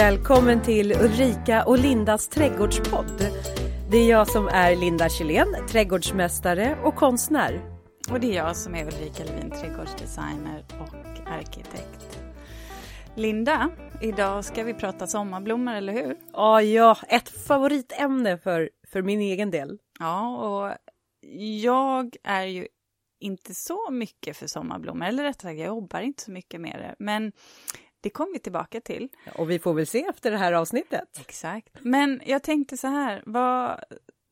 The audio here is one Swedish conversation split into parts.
Välkommen till Ulrika och Lindas trädgårdspodd. Det är jag som är Linda Kjellén, trädgårdsmästare och konstnär. Och det är jag som är Ulrika Levin, trädgårdsdesigner och arkitekt. Linda, idag ska vi prata sommarblommor, eller hur? Ja, ja, ett favoritämne för, för min egen del. Ja, och jag är ju inte så mycket för sommarblommor, eller rättare sagt, jag jobbar inte så mycket med det. Men det kommer vi tillbaka till. Och vi får väl se efter det här avsnittet. Exakt. Men jag tänkte så här, vad,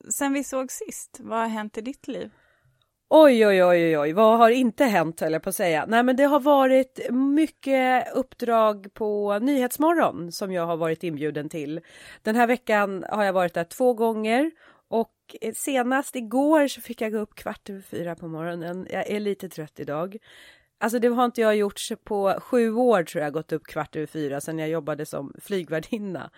sen vi såg sist, vad har hänt i ditt liv? Oj, oj, oj, oj, vad har inte hänt höll jag på att säga. Nej, men det har varit mycket uppdrag på Nyhetsmorgon som jag har varit inbjuden till. Den här veckan har jag varit där två gånger och senast igår så fick jag gå upp kvart över fyra på morgonen. Jag är lite trött idag. Alltså det har inte jag gjort på sju år tror jag, gått upp kvart över fyra sedan jag jobbade som flygvärdinna.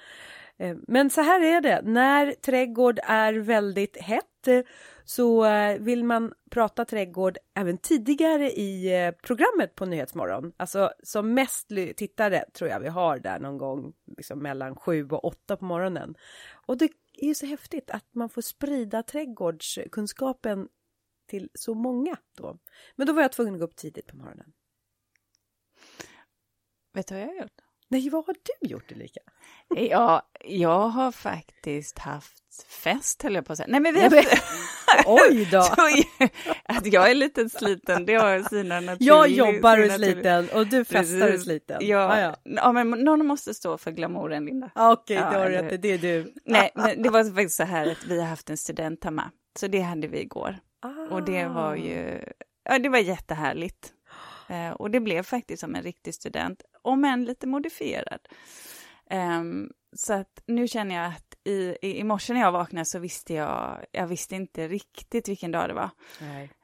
Eh, men så här är det, när trädgård är väldigt hett eh, så eh, vill man prata trädgård även tidigare i programmet på Nyhetsmorgon. Alltså som mest tittare tror jag vi har där någon gång liksom mellan sju och åtta på morgonen. Och det är ju så häftigt att man får sprida trädgårdskunskapen till så många då. Men då var jag tvungen att gå upp tidigt på morgonen. Vet du vad jag har gjort? Nej, vad har du gjort Ulrika? Ja, jag har faktiskt haft fest höll jag på att säga. Nej men vi har... Oj då! att jag är lite sliten, det har sina naturliga... Jag jobbar och är sliten och du festar och är sliten. Ja, ah, ja. ja, men någon måste stå för glamouren, Linda. Ah, Okej, okay, ja, det har du det är du. Nej, men det var faktiskt så här att vi har haft en student hemma, så det hade vi igår. Ah. Och det var ju, ja det var jättehärligt. Eh, och det blev faktiskt som en riktig student, om än lite modifierad. Eh, så att nu känner jag att i, i, i morse när jag vaknade så visste jag, jag visste inte riktigt vilken dag det var.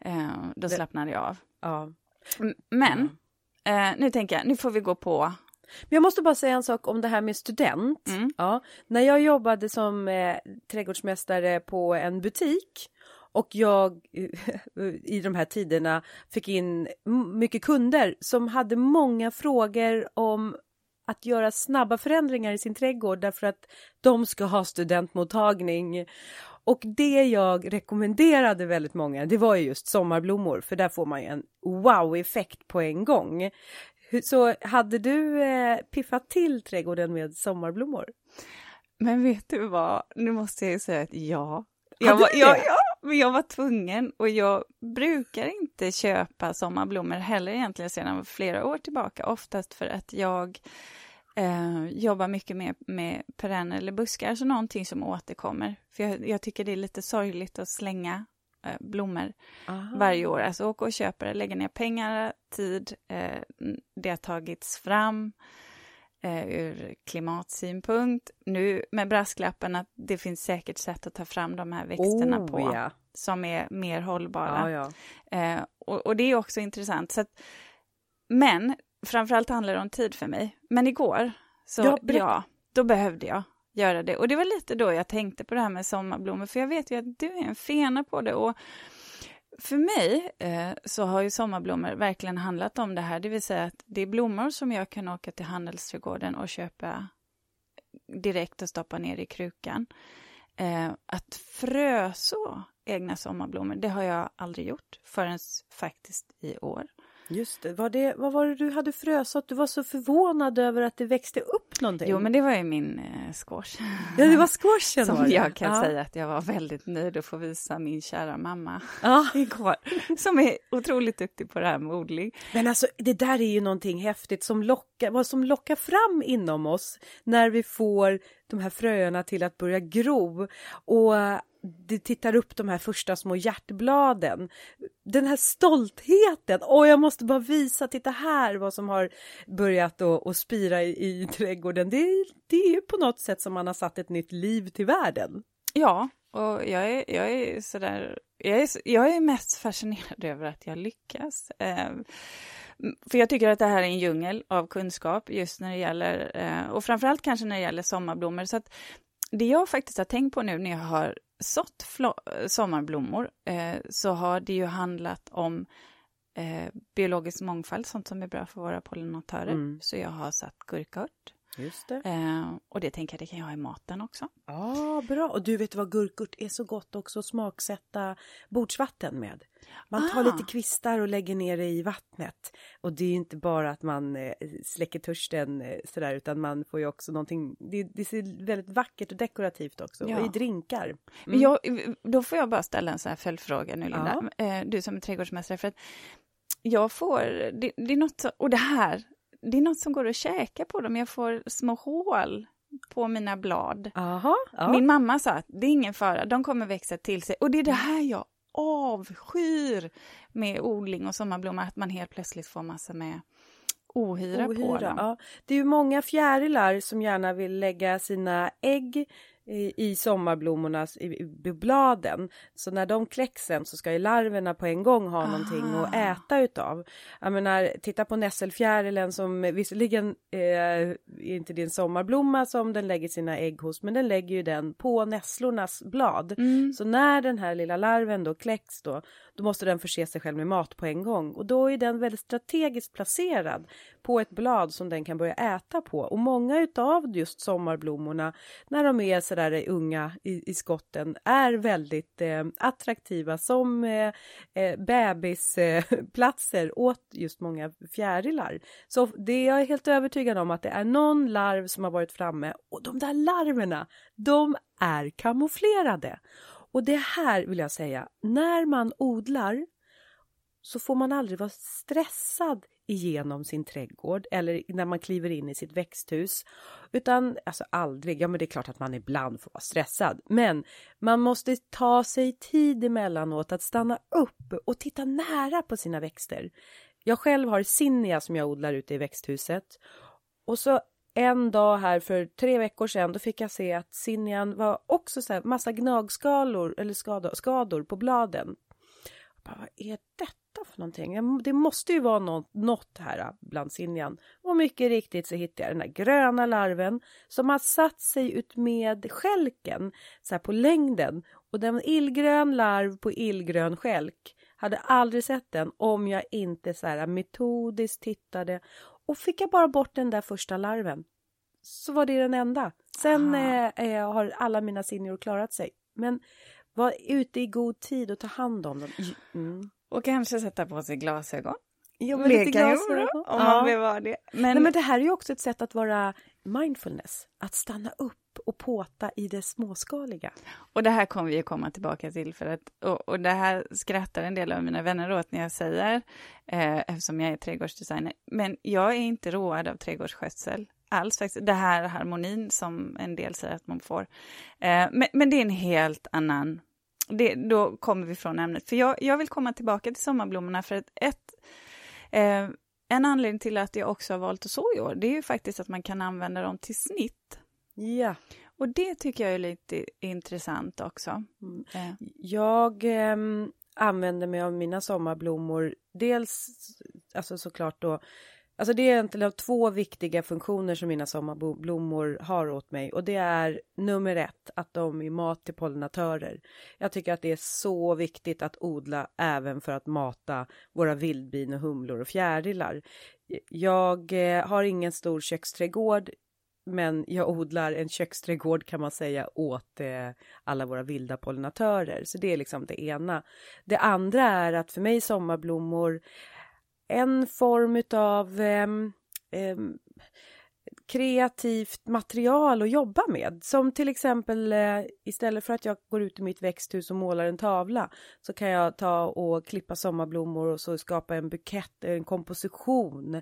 Eh, då slappnade jag av. Ja. Men, mm. nu tänker jag, nu får vi gå på men jag måste bara säga en sak om det här med student. Mm. Ja, när jag jobbade som eh, trädgårdsmästare på en butik och jag i de här tiderna fick in mycket kunder som hade många frågor om att göra snabba förändringar i sin trädgård därför att de ska ha studentmottagning. Och det jag rekommenderade väldigt många, det var just sommarblommor, för där får man ju en wow-effekt på en gång. Så hade du eh, piffat till trädgården med sommarblommor? Men vet du vad, nu måste jag ju säga att ja. Jag, var, ja, ja, men jag var tvungen och jag brukar inte köpa sommarblommor heller egentligen sedan flera år tillbaka, oftast för att jag eh, jobbar mycket med, med perenner eller buskar, alltså någonting som återkommer. För jag, jag tycker det är lite sorgligt att slänga eh, blommor Aha. varje år. Alltså åka och köpa det, lägga ner pengar, tid, eh, det har tagits fram eh, ur klimatsynpunkt. Nu med brasklappen att det finns säkert sätt att ta fram de här växterna oh, på ja. som är mer hållbara. Ja, ja. Eh, och, och, det är också intressant. Så att, men framförallt handlar det om tid för mig. Men igår, så ja, då behövde jag göra det. Och det var lite då jag tänkte på det här med sommarblommor, för jag vet ju att du är en fena på det. Och för mig eh, så har ju sommarblommor verkligen handlat om det här, det vill säga att det är blommor som jag kan åka till handelsträdgården och köpa direkt och stoppa ner i krukan. Eh, att fröså egna sommarblommor, det har jag aldrig gjort förrän faktiskt i år. Just det. Var det, vad var det du hade frösått? Du var så förvånad över att det växte upp någonting. Jo, men det var ju min eh, squash. Ja, det var squashen Som var det. jag kan ja. säga att jag var väldigt nöjd att få visa min kära mamma ja. igår. Som är otroligt duktig på det här med odling. Men alltså, det där är ju någonting häftigt som lockar, vad som lockar fram inom oss när vi får de här fröerna till att börja gro. Och det tittar upp de här första små hjärtbladen. Den här stoltheten, åh jag måste bara visa, titta här vad som har börjat att spira i, i trädgården. Det, det är på något sätt som man har satt ett nytt liv till världen. Ja, och jag är, jag är sådär, jag är, jag är mest fascinerad över att jag lyckas. Eh, för jag tycker att det här är en djungel av kunskap just när det gäller, eh, och framförallt kanske när det gäller sommarblommor. Så att det jag faktiskt har tänkt på nu när jag har sått sommarblommor eh, så har det ju handlat om eh, biologisk mångfald, sånt som är bra för våra pollinatörer. Mm. Så jag har satt gurkört. Just det. Eh, och det tänker jag, det kan jag ha i maten också. Ja, bra. Och du vet vad gurkgurt är så gott också att smaksätta bordsvatten med. Man tar Ah. lite kvistar och lägger ner det i vattnet. Och det är ju inte bara att man eh, släcker törsten eh, sådär utan man får ju också någonting, det, det ser väldigt vackert och dekorativt också. Ja. Och i drinkar. Men Jag, då får jag bara ställa en sån här följdfråga nu, Linda. Eh, du som är trädgårdsmästare. För att jag får, det, det är något, så, och det här, det är något som går att käka på dem. Jag får små hål på mina blad. Jaha, ja. Min mamma sa att det är ingen fara, de kommer växa till sig. Och det är det här jag avskyr med odling och sommarblommor, att man helt plötsligt får massa med ohyra, på Ohyra, dem. ja. Det är ju många fjärilar som gärna vill lägga sina ägg i, i sommarblommornas i, i bladen. Så när de kläcks sen så ska ju larverna på en gång ha någonting att Ah. äta utav. Jag menar, titta på nässelfjärilen som visserligen eh, är inte en sommarblomma som den lägger sina ägg hos, men den lägger ju den på nässlornas blad. Mm. Så när den här lilla larven då kläcks då, då måste den förse sig själv med mat på en gång. Och då är den väldigt strategiskt placerad på ett blad som den kan börja äta på. Och många utav just sommarblommorna, när de är sådär unga i, i skotten, är väldigt eh, attraktiva som eh, eh, bebisplatser åt just många fjärilar. Så det är jag helt övertygad om att det är någon larv som har varit framme och de där larverna, de är kamouflerade. Och det här vill jag säga, när man odlar så får man aldrig vara stressad igenom sin trädgård eller när man kliver in i sitt växthus. Utan, alltså aldrig, ja men det är klart att man ibland får vara stressad. Men man måste ta sig tid emellanåt att stanna upp och titta nära på sina växter. Jag själv har zinnia som jag odlar ute i växthuset. Och så en dag här för tre veckor sedan då fick jag se att zinnian var också så här massa gnagskalor eller skador, skador på bladen. Jag bara, vad är detta för någonting? Det måste ju vara något, något här ah, bland zinnian. Och mycket riktigt så hittade jag den där gröna larven som har satt sig ut med skälken så här på längden. Och den var illgrön larv på illgrön skälk. Hade aldrig sett den om jag inte så här metodiskt tittade. Och fick jag bara bort den där första larven så var det den enda. Sen Aha. eh, eh, har alla mina sinnor klarat sig. Men var ute i god tid och ta hand om dem. Mm. Och kanske sätta på sig glasögon. Jo, ju vara bra om man vill vara det. Men, Nej, men det här är ju också ett sätt att vara mindfulness. Att stanna upp och påta i det småskaliga. Och det här kommer vi att komma tillbaka till för att, och, och det här skrattar en del av mina vänner åt när jag säger, eh, eftersom jag är trädgårdsdesigner, men jag är inte road av trädgårdsskötsel alls faktiskt. Det här harmonin som en del säger att man får. Eh, men, men det är en helt annan, det, då kommer vi från ämnet. För jag, jag vill komma tillbaka till sommarblommorna för att ett, eh, en anledning till att jag också har valt att så i år, det är ju faktiskt att man kan använda dem till snitt. Ja. Och det tycker jag är lite intressant också. Mm. Eh, Jag ehm, använder mig av mina sommarblommor. Dels, alltså såklart då, alltså det är egentligen två viktiga funktioner som mina sommarblommor har åt mig. Och det är nummer ett, att de är mat till pollinatörer. Jag tycker att det är så viktigt att odla även för att mata våra vildbin och humlor och fjärilar. Jag eh, har ingen stor köksträdgård men jag odlar en köksträdgård kan man säga åt eh, alla våra vilda pollinatörer. Så det är liksom det ena. Det andra är att för mig sommarblommor en form utav eh, eh, kreativt material att jobba med. Som till exempel eh, istället för att jag går ut i mitt växthus och målar en tavla så kan jag ta och klippa sommarblommor och så skapa en bukett, en komposition.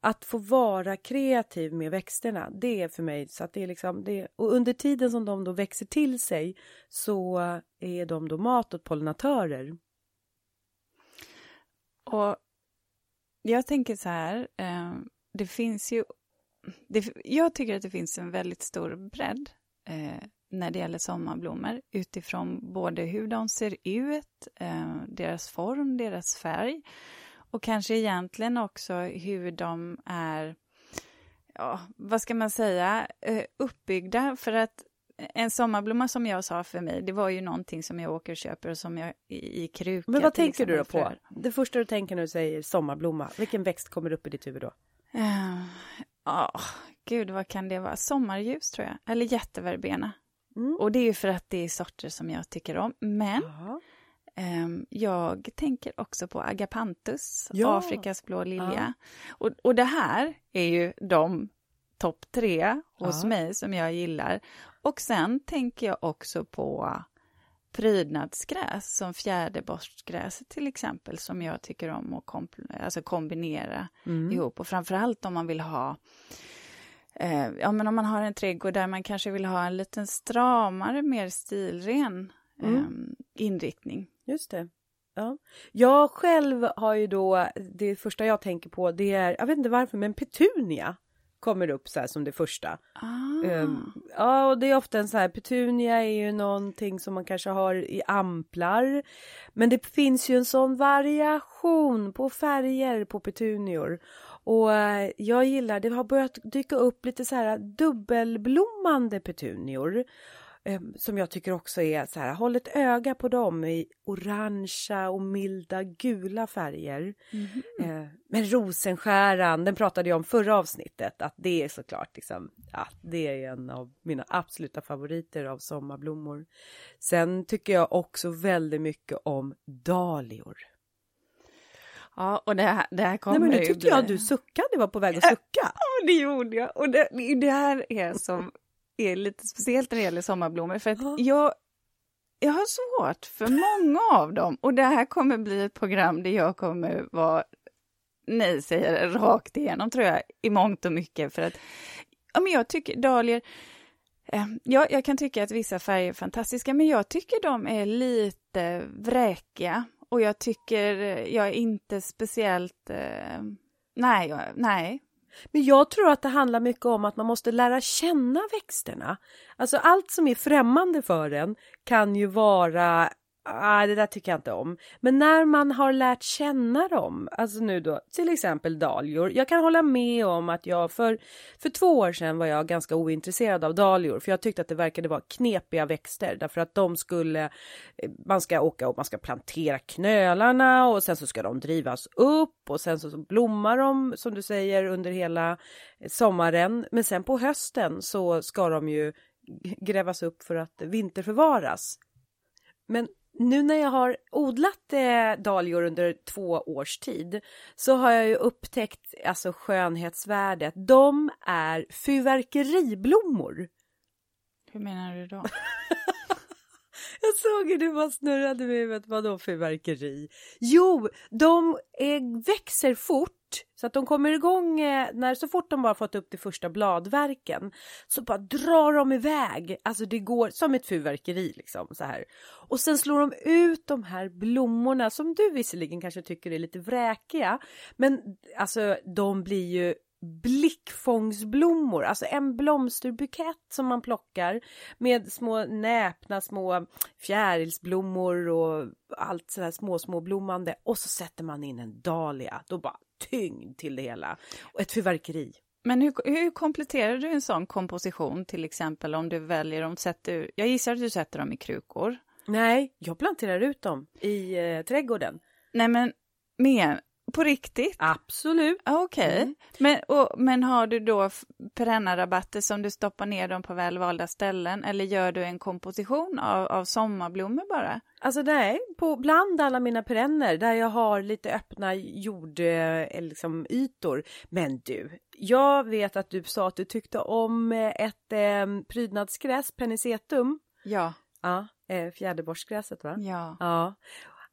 Att få vara kreativ med växterna, det är för mig så att det är liksom det. Och under tiden som de då växer till sig så är de då mat åt pollinatörer. Och jag tänker så här, eh, det finns ju... Det, jag tycker att det finns en väldigt stor bredd eh, när det gäller sommarblommor utifrån både hur de ser ut, eh, deras form, deras färg och kanske egentligen också hur de är, ja, vad ska man säga, eh, uppbyggda. För att en sommarblomma som jag sa för mig, det var ju någonting som jag åker och köper och som jag i, i kruka. Men vad tänker du då på? Det första du tänker när du säger sommarblomma, vilken växt kommer upp i ditt huvud då? Ja, gud vad kan det vara? Sommarljus tror jag, eller jätteverbena. Mm. Och det är ju för att det är sorter som jag tycker om. Men ehm, jag tänker också på agapanthus, Ja. Afrikas blå lilja. Och, och det här är ju de topp tre hos Ja. mig som jag gillar. Och sen tänker jag också på prydnadsgräs som fjäderborstgräs till exempel som jag tycker om att komp- alltså kombinera Mm. ihop och framförallt om man vill ha eh, ja men om man har en trädgård där man kanske vill ha en liten stramare, mer stilren Mm. eh, inriktning. Just det. Ja. Jag själv har ju då, det första jag tänker på det är, jag vet inte varför, men petunia kommer upp så här som det första. Ah. Ehm, ja, och det är ofta en så här, petunia är ju någonting som man kanske har i amplar. Men det finns ju en sån variation på färger på petunior. Och eh, jag gillar, det har börjat dyka upp lite så här dubbelblommande petunior. Eh, Som jag tycker också är så här, håll ett öga på dem i orangea och milda gula färger. Eh, Men rosenskäran, den pratade jag om förra avsnittet, att det är såklart liksom, ja, det är en av mina absoluta favoriter av sommarblommor. Sen tycker jag också väldigt mycket om dahlior. Ja, och det här, det här kommer Nej men nu tyckte bli- jag att du suckade, var på väg att sucka. Ja, det gjorde jag. Och det, det här är som är lite speciellt när det gäller sommarblommor. För att Ja. jag, jag har svårt för många av dem. Och det här kommer bli ett program där jag kommer vara nej säger rakt igenom tror jag i mångt och mycket. För att ja, men jag tycker dahlior eh, Ja, jag kan tycka att vissa färger är fantastiska, men jag tycker de är lite vräkiga. Och jag tycker eh, jag är inte speciellt... Eh, nej, jag, nej, men jag tror att det handlar mycket om att man måste lära känna växterna. Alltså allt som är främmande för en kan ju vara Ah, det där tycker jag inte om. Men när man har lärt känna dem, alltså nu då till exempel dahlior. Jag kan hålla med om att jag för, för två år sedan var jag ganska ointresserad av dahlior för jag tyckte att det verkade vara knepiga växter därför att de skulle, eh, man ska åka och man ska plantera knölarna och sen så ska de drivas upp och sen så så blommar de som du säger under hela sommaren. Men sen på hösten så ska de ju grävas upp för att vinterförvaras. Men nu när jag har odlat eh, dahlior under två års tid så har jag ju upptäckt alltså skönhetsvärdet. De är fyrverkeriblommor. hur menar du då? Jag såg hur du bara snurrade med huvudet. Vadå fyrverkeri? Jo, de eh, växer fort så att de kommer igång eh, när så fort de bara fått upp de första bladverken så bara drar de iväg. Alltså det går som ett fyrverkeri liksom så här. Och sen slår de ut de här blommorna som du visserligen kanske tycker är lite vräkiga. Men alltså de blir ju blickfångsblommor, alltså en blomsterbukett som man plockar med små näpna små fjärilsblommor och allt sådär små små blommande och så sätter man in en dahlia, då bara tyngd till det hela och ett fyrverkeri. Men hur, hur kompletterar du en sån komposition till exempel om du väljer om sätter, jag gissar att du sätter dem i krukor? Nej, jag planterar ut dem i eh, trädgården. Nej men, men på riktigt? Absolut. Ah, Okej, Mm. men, och, men har du då perennarabatter som du stoppar ner dem på välvalda ställen eller gör du en komposition av, av sommarblommor bara? Alltså nej, på bland alla mina perenner där jag har lite öppna jord, eh, liksom ytor. Men du, jag vet att du sa att du tyckte om eh, ett eh, prydnadsgräs, penicetum. Ja. Ja, eh, fjäderborstgräset va? Ja. Ja.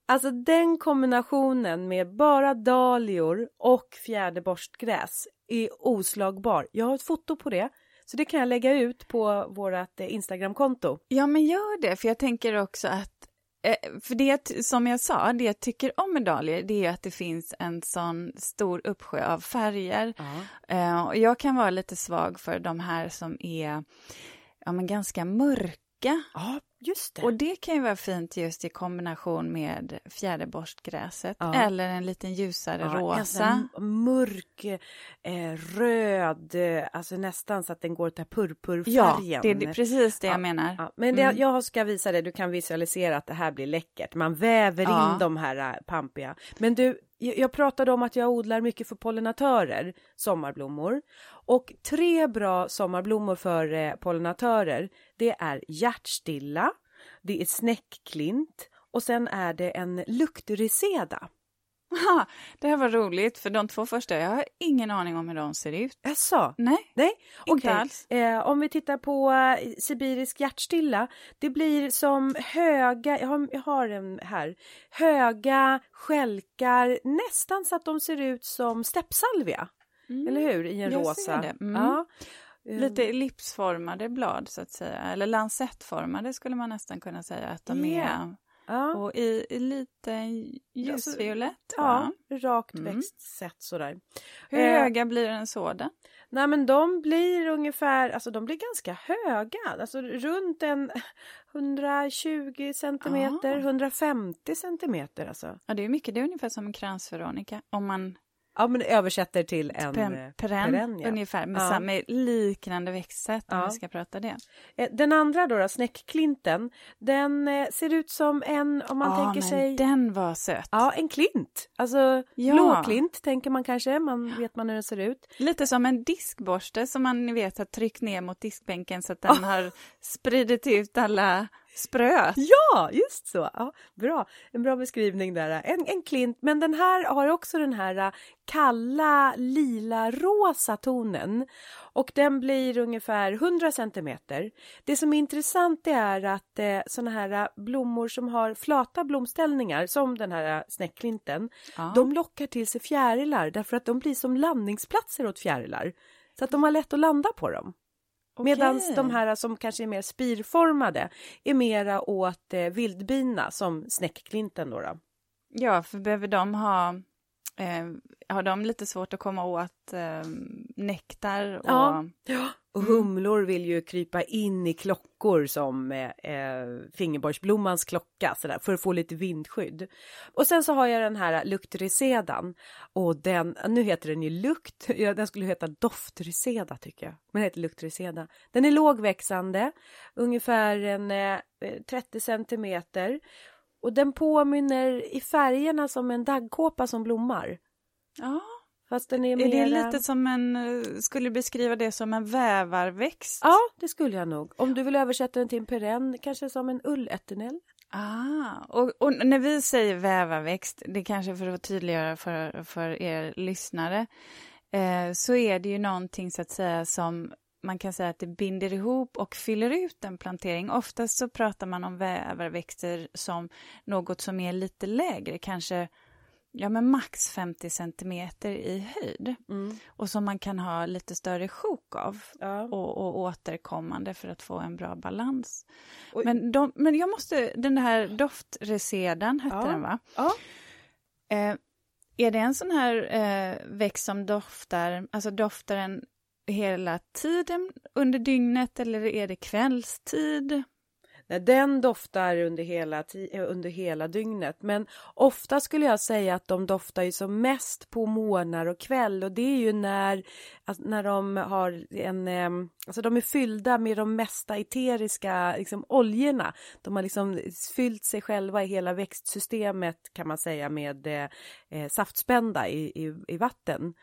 Alltså den kombinationen med bara dahlior och fjäderborstgräs är oslagbar. Jag har ett foto på det. Så det kan jag lägga ut på vårt eh, Instagramkonto. Ja, men gör det, för jag tänker också att eh, för det som jag sa, det jag tycker om med dahlior, det är att det finns en sån stor uppsjö av färger. Eh, och jag kan vara lite svag för de här som är ja, men ganska mörka. Ja, just det. Och det kan ju vara fint just i kombination med fjäderborstgräset Ja. eller en liten ljusare Ja, rosa. mörk, eh, röd, eh, alltså nästan så att den går det här Ja, purpurfärgen. det är precis det Ja, jag menar. Men det, Mm. jag ska visa det, du kan visualisera att det här blir läckert. Man väver in de här äh, pampiga. Men du, jag pratade om att jag odlar mycket för pollinatörer, sommarblommor. Och tre bra sommarblommor för eh, pollinatörer, det är hjärtstilla, det är snäckklint och sen är det en luktreseda. Ha, det här var roligt, för de två första, jag har ingen aning om hur de ser ut. Jaså? Nej, Nej? inte Okej. alls. Eh, om vi tittar på eh, sibirisk hjärtstilla, det blir som höga, jag har, jag har en här, höga skälkar, nästan så att de ser ut som steppsalvia. Eller hur? I en jag rosa. Mm. Ja. Lite ellipsformade blad så att säga, eller lansettformade skulle man nästan kunna säga att de Ja. är. Ja. Och i, i lite ljusviolett Ja, va? rakt Mm. växtsätt sådär. Hur Eh, höga blir en sådan? Nej men de blir ungefär, alltså de blir ganska höga, alltså runt en 120 centimeter, Ah. 150 centimeter alltså. Ja, det är mycket, det är ungefär som en kransveronika om man Ja men översätter till en per, eh, perenn, perenn, ungefär med, Ja. samma, liknande växtsätt om Ja. vi ska prata det. Eh, Den andra då, då snäckklinten, den eh, ser ut som en, om man Ja, tänker men sig, den var söt. ja en klint, alltså Ja. blåklint tänker man kanske, man vet man hur den ser ut. Lite som en diskborste som man ni vet har tryckt ner mot diskbänken så att den har spridit ut alla spröt. Ja, just så! Ja, bra, en bra beskrivning där. En, en klint, men den här har också den här eh, kalla lila-rosa tonen och den blir ungefär 100 centimeter. Det som är intressant det är att eh, såna här eh, blommor som har flata blomställningar som den här snäckklinten, Ja. de lockar till sig fjärilar därför att de blir som landningsplatser åt fjärilar. Så att de har lätt att landa på dem. Medan Okej. de här som kanske är mer spirformade är mera åt eh, vildbina som snäckklinten då. då. Ja, för behöver de ha, eh, har de lite svårt att komma åt eh, nektar och... Ja. Och humlor vill ju krypa in i klockor som eh, eh fingerborgsblommans klocka sådär, för att få lite vindskydd. Och sen så har jag den här luktresedan och den, nu heter den ju lukt, ja, den skulle heta doftreseda tycker jag, men den heter luktreseda. Den är lågväxande, ungefär en eh, eh 30 centimeter och den påminner i färgerna som en daggkåpa som blommar. Ja, Fast den är, är det mera... lite som en, eh, skulle du beskriva det som en vävarväxt? Ja, det skulle jag nog. Om du vill översätta den till en perenn, kanske som en ulleternell. Ah, och, och när vi säger vävarväxt, det kanske för att tydliggöra för, för er lyssnare, eh, så är det ju någonting så att säga som man kan säga att det binder ihop och fyller ut en plantering. Oftast så pratar man om vävarväxter som något som är lite lägre, kanske ja, men max 50 centimeter i höjd och som man kan ha lite större sjok av Ja. och, och återkommande för att få en bra balans. Och- Men, de, men jag måste, den här doftresedan hette Ja. den va? Ja. Eh, är det en sån här eh, växt som doftar, alltså doftar den hela tiden under dygnet eller är det kvällstid? Den doftar under hela, eh, under hela dygnet men ofta skulle jag säga att de doftar ju som mest på morgnar och kväll och det är ju när, alltså, när de har en, alltså de är fyllda med de mesta eteriska liksom, oljorna. De har liksom fyllt sig själva i hela växtsystemet kan man säga med eh, eh, saftspända i, i, i vatten.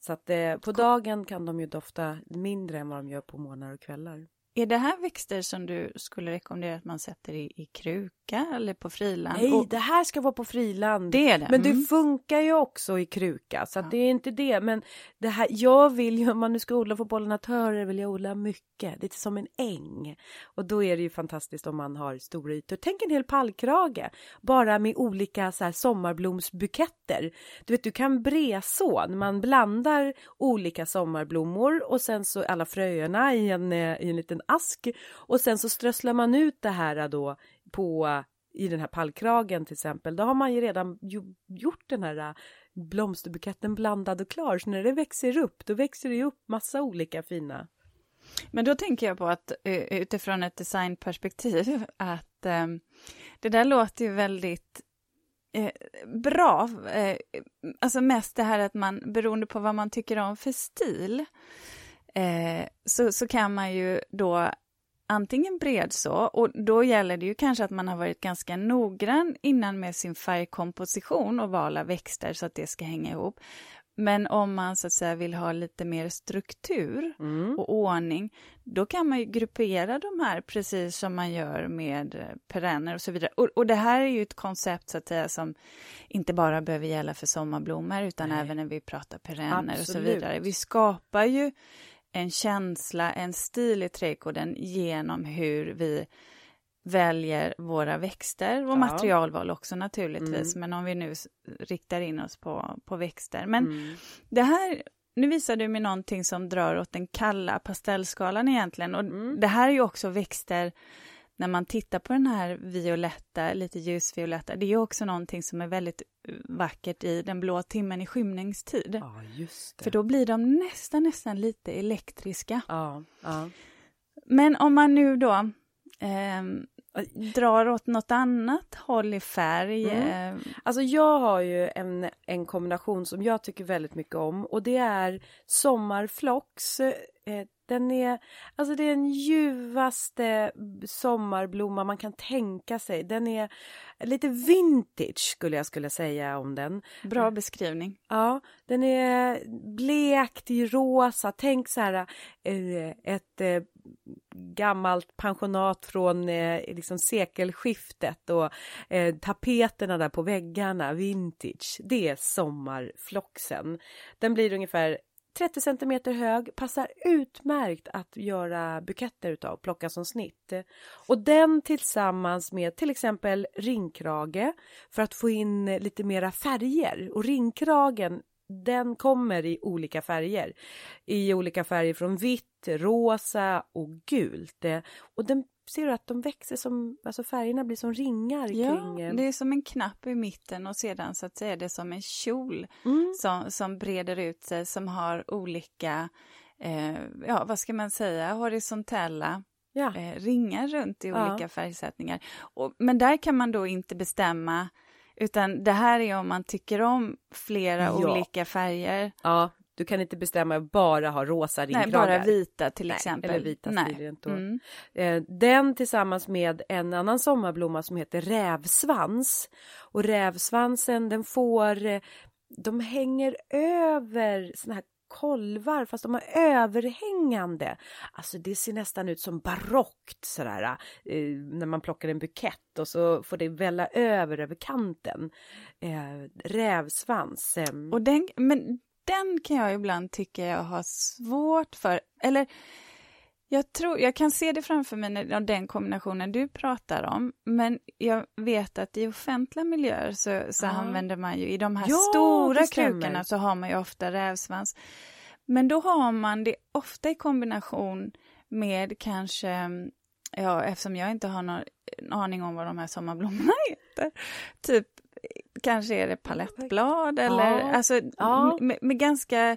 Så att eh, på dagen kan de ju dofta mindre än vad de gör på morgnar och kvällar. Är det här växter som du skulle rekommendera att man sätter i, i kruka eller på friland? Nej, Och- det här ska vara på friland. Det är det? Men det Mm. funkar ju också i kruka, så att det är inte det. Men det här, jag vill ju, om man nu ska odla för pollinatörer, vill jag odla mycket. Det är som en äng. Och då är det ju fantastiskt om man har stora ytor. Tänk en hel pallkrage, bara med olika så här sommarblomsbuketter. Du vet, du kan breså, när man blandar olika sommarblommor och sen så alla fröerna i en, eh, i en liten ask. Och sen så strösslar man ut det här då på i den här pallkragen till exempel, då har man ju redan ju, gjort den här äh, blomsterbuketten blandad och klar. Så när det växer upp, då växer det ju upp massa olika fina. Men då tänker jag på att eh, utifrån ett designperspektiv att eh, det där låter ju väldigt eh, bra. Eh, alltså mest det här att man, beroende på vad man tycker om för stil, eh, så, så kan man ju då antingen bredså, och då gäller det ju kanske att man har varit ganska noggrann innan med sin färgkomposition och val av växter så att det ska hänga ihop. Men om man så att säga vill ha lite mer struktur mm. och ordning, då kan man ju gruppera de här precis som man gör med perenner och så vidare. Och, och det här är ju ett koncept så att säga som inte bara behöver gälla för sommarblommor utan Nej. även när vi pratar perenner Absolut. och så vidare. Vi skapar ju en känsla, en stil i trädgården genom hur vi väljer våra växter och ja. materialval också naturligtvis, mm. men om vi nu riktar in oss på, på växter. Men mm. det här, nu visar du mig någonting som drar åt den kalla pastellskalan egentligen och mm. det här är ju också växter när man tittar på den här violetta, lite ljusvioletta, det är också någonting som är väldigt eh, vackert i den blå timmen i skymningstid. Ja. För då blir de nästan, nästan lite elektriska. Ja, ja. Men om man nu då eh, drar åt något annat håll i färg? Mm. Eh, alltså jag har ju en, en kombination som jag tycker väldigt mycket om och det är sommarflox. Eh, den är, alltså det är den ljuvaste sommarblomma man kan tänka sig. Den är lite vintage skulle jag skulle säga om den. Bra beskrivning. Ja, den är blekt i rosa. Tänk så här eh, ett gammalt pensionat från eh, liksom sekelskiftet och eh, tapeterna där på väggarna, vintage. Det är sommarfloxen. Den blir ungefär 30 centimeter hög, passar utmärkt att göra buketter utav, plocka som snitt. Och den tillsammans med till exempel ringkrage för att få in lite mera färger. Och ringkragen den kommer i olika färger. I olika färger från vitt, rosa och gult. Och den ser du att de växer som, alltså färgerna blir som ringar ja, kring. Ja, det är som en knapp i mitten och sedan så att säga det som en kjol mm. som, som breder ut sig som har olika, eh, ja vad ska man säga, horisontella ja. eh, ringar runt i olika ja. färgsättningar. Och, men där kan man då inte bestämma utan det här är om man tycker om flera ja. olika färger. Ja, du kan inte bestämma bara ha rosa ringkragar. Nej, bara vita till Nej, exempel. Eller vita. Då. Mm. Eh, den tillsammans med en annan sommarblomma som heter rävsvans. Och rävsvansen den får, eh, de hänger över såna här kolvar fast de är överhängande. Alltså det ser nästan ut som barockt sådär eh, när man plockar en bukett och så får det välla över över kanten. Eh, rävsvans. Eh. Och den, men den kan jag ibland tycka jag har svårt för, eller jag, tror, jag kan se det framför mig, när, den kombinationen du pratar om, men jag vet att i offentliga miljöer så, så ah. använder man ju, i de här ja, stora krukorna så har man ju ofta rävsvans. Men då har man det ofta i kombination med kanske, ja eftersom jag inte har någon aning om vad de här sommarblommorna heter, typ kanske är det palettblad eller ja. alltså ja. Med, med, ganska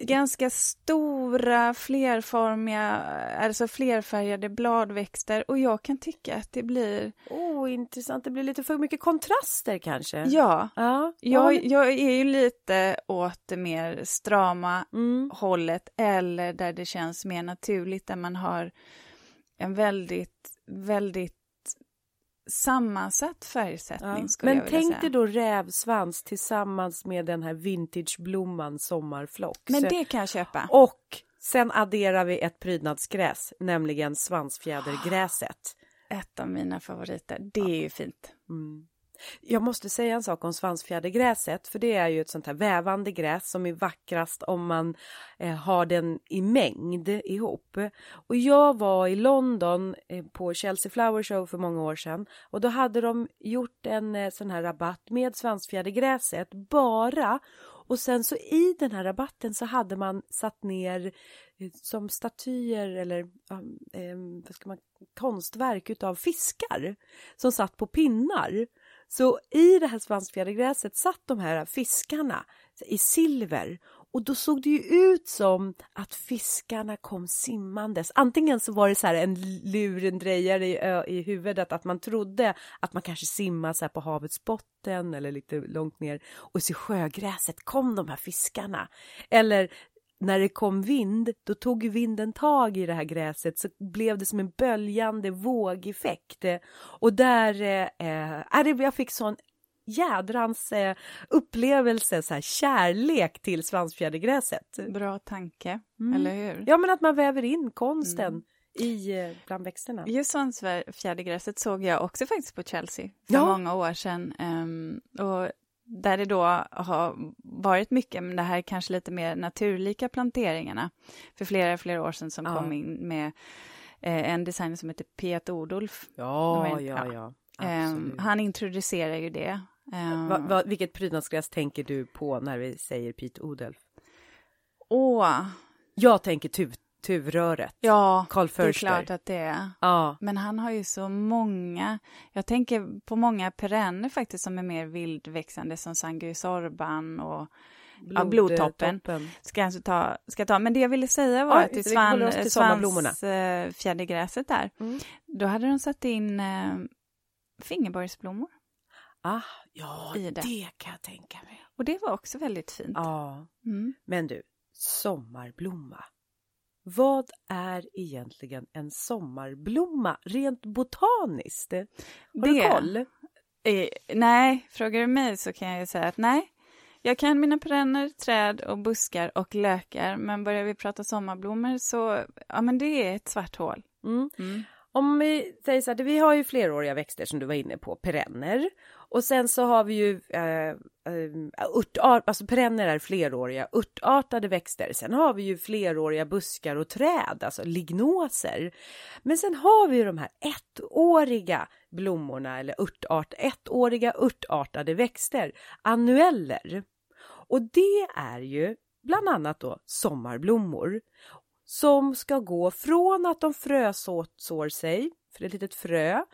ganska stora flerformiga, alltså flerfärgade bladväxter och jag kan tycka att det blir... Oh, intressant, det blir lite för mycket kontraster kanske? Ja, ja. Jag, jag är ju lite åt det mer strama mm. hållet eller där det känns mer naturligt, där man har en väldigt, väldigt sammansatt färgsättning ja. skulle Men jag vilja tänk dig då rävsvans tillsammans med den här vintageblomman sommarflox. Men det kan jag köpa. Och sen adderar vi ett prydnadsgräs, nämligen svansfjädergräset. Ett av mina favoriter, det är ju fint. Mm. Jag måste säga en sak om svansfjädergräset, för det är ju ett sånt här vävande gräs som är vackrast om man eh, har den i mängd ihop. Och jag var i London eh, på Chelsea Flower Show för många år sedan och då hade de gjort en eh, sån här rabatt med svansfjädergräset bara och sen så i den här rabatten så hade man satt ner eh, som statyer eller eh, vad ska man, konstverk utav fiskar som satt på pinnar. Så i det här svansfjädergräset satt de här fiskarna i silver och då såg det ju ut som att fiskarna kom simmandes. Antingen så var det så här en lurendrejare i, i huvudet att man trodde att man kanske simmar så här på havets botten eller lite långt ner och så i sjögräset kom de här fiskarna. Eller när det kom vind, då tog vinden tag i det här gräset så blev det som en böljande vågeffekt. Och där, eh, äh, jag fick sån jädrans eh, upplevelse, så här, kärlek till svansfjädergräset. Bra tanke, mm. eller hur? Ja, men att man väver in konsten mm. i eh, bland växterna. Just svansfjädergräset såg jag också faktiskt på Chelsea för ja. många år sedan. Um, och där det då har varit mycket, men det här är kanske lite mer naturlika planteringarna. För flera, flera år sedan som ja. kom in med eh, en designer som heter Piet Odolf. Ja, ja, ja. Um, han introducerar ju det. Um, va, va, vilket prydnadsgräs tänker du på när vi säger Piet Odolf? Åh! Jag tänker tuv, tuvröret. Ja, Carl det är klart att det är. Ja. Men han har ju så många. Jag tänker på många perenner faktiskt som är mer vildväxande som Sanguisorban och Blod, ja, blodtoppen. Toppen. Ska jag ta, ska ta. Men det jag ville säga var ja, att i svan, svansfjädergräset där, mm. då hade de satt in eh, fingerborgsblommor. Ah, ja, det. det. kan jag tänka mig. Och det var också väldigt fint. Ja. Mm. Men du, sommarblomma. Vad är egentligen en sommarblomma rent botaniskt? Har det, du koll? Eh, nej, frågar du mig så kan jag ju säga att nej. Jag kan mina perenner, träd och buskar och lökar, men börjar vi prata sommarblommor så, ja men det är ett svart hål. Mm. Mm. Om vi säger så här, vi har ju fleråriga växter som du var inne på, perenner. Och sen så har vi ju eh, eh urtart, alltså perenner är fleråriga örtartade växter. Sen har vi ju fleråriga buskar och träd, alltså lignoser. Men sen har vi ju de här ettåriga blommorna eller örtart, ettåriga örtartade växter, annueller. Och det är ju bland annat då sommarblommor som ska gå från att de frösår sig, för ett litet frö,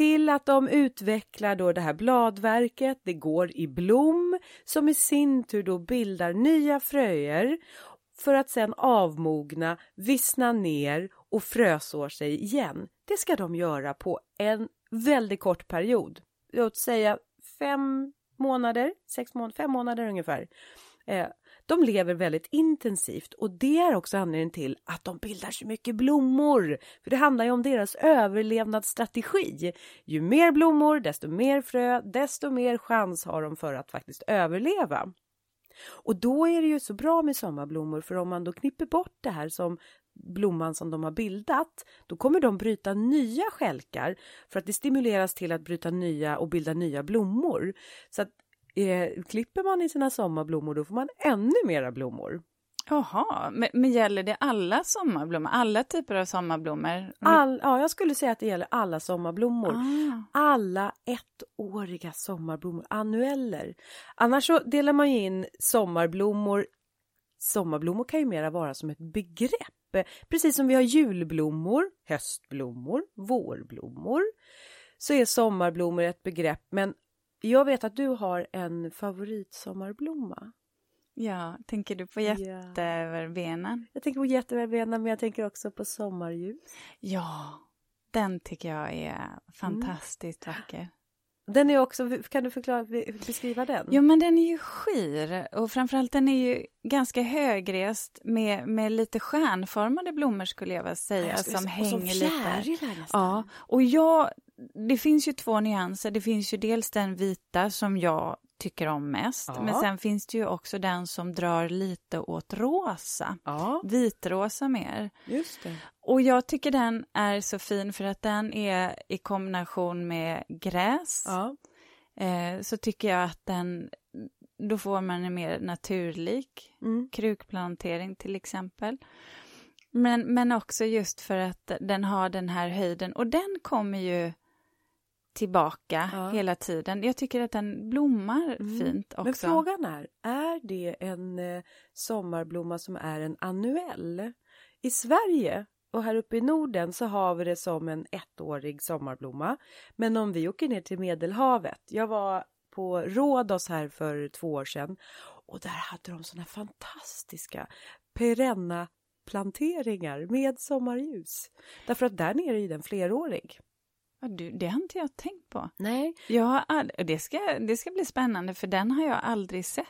till att de utvecklar då det här bladverket, det går i blom som i sin tur då bildar nya fröer för att sen avmogna, vissna ner och frösår sig igen. Det ska de göra på en väldigt kort period, låt säga fem månader, sex månader, fem månader ungefär. Eh, de lever väldigt intensivt och det är också anledningen till att de bildar så mycket blommor. För det handlar ju om deras överlevnadsstrategi. Ju mer blommor, desto mer frö, desto mer chans har de för att faktiskt överleva. Och då är det ju så bra med sommarblommor för om man då knipper bort det här som blomman som de har bildat, då kommer de bryta nya skälkar för att det stimuleras till att bryta nya och bilda nya blommor. Så att eh, klipper man i sina sommarblommor då får man ännu mera blommor. Jaha, men, men, gäller det alla sommarblommor, alla typer av sommarblommor? Mm. All, ja, jag skulle säga att det gäller alla sommarblommor. Ah. Alla ettåriga sommarblommor, annueller. Annars så delar man ju in sommarblommor. Sommarblommor kan ju mera vara som ett begrepp, precis som vi har julblommor, höstblommor, vårblommor. Så är sommarblommor ett begrepp, men jag vet att du har en favoritsommarblomma. Ja, tänker du på jätteverbenen? Jag tänker på jätteverbenen, men jag tänker också på sommarljus. Ja, den tycker jag är fantastiskt mm. vacker. Den är också, kan du förklara, beskriva den? Jo, men den är ju skir och framförallt den är ju ganska högrest med, med lite stjärnformade blommor skulle jag vilja säga, jag som hänger som lite. Ja, och jag det finns ju två nyanser. Det finns ju dels den vita som jag tycker om mest. Ja. Men sen finns det ju också den som drar lite åt rosa. Ja. Vitrosa mer. Just det. Och jag tycker den är så fin för att den är i kombination med gräs. Ja. Eh, så tycker jag att den, då får man en mer naturlik mm. krukplantering till exempel. Men, men också just för att den har den här höjden och den kommer ju tillbaka ja. hela tiden. Jag tycker att den blommar mm. fint också. Men frågan är, är det en eh, sommarblomma som är en annuell? I Sverige och här uppe i Norden så har vi det som en ettårig sommarblomma. Men om vi åker ner till Medelhavet, jag var på Rhodos här för två år sedan och där hade de såna fantastiska perenna planteringar med sommarljus. Därför att där nere är den flerårig. Ja, du, det har inte jag tänkt på. Nej. Jag har all, det, ska, det ska bli spännande, för den har jag aldrig sett.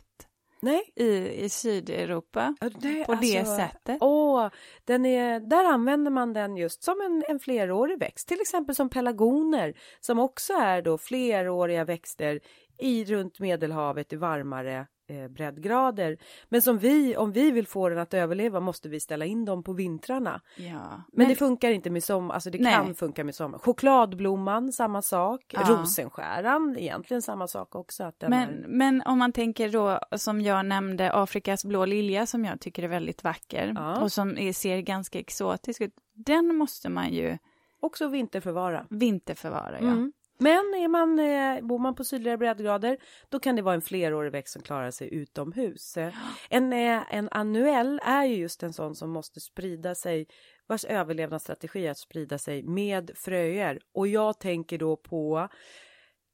Nej. i, i Sydeuropa Nej, på det sättet. Åh, den är, där använder man den just som en, en flerårig växt, till exempel som pelargoner som också är då fleråriga växter i runt Medelhavet i varmare eh, breddgrader. Men som vi, om vi vill få den att överleva måste vi ställa in dem på vintrarna. Ja. Men, det funkar inte med sommar, alltså det Nej. kan funka med sommar. Chokladblomman, samma sak. Ja. Rosenskäran, egentligen samma sak också. Men, är... men om man tänker då, som jag nämnde, Afrikas blå lilja som jag tycker är väldigt vacker Ja. och som är, ser ganska exotisk ut. Den måste man ju Också vinterförvara. vinterförvara. Ja. Mm. Men är man, eh, bor man på sydligare breddgrader då kan det vara en flerårig växt som klarar sig utomhus. Eh, En, eh, en annuell är ju just en sån som måste sprida sig vars överlevnadsstrategi är att sprida sig med fröer. Och jag tänker då på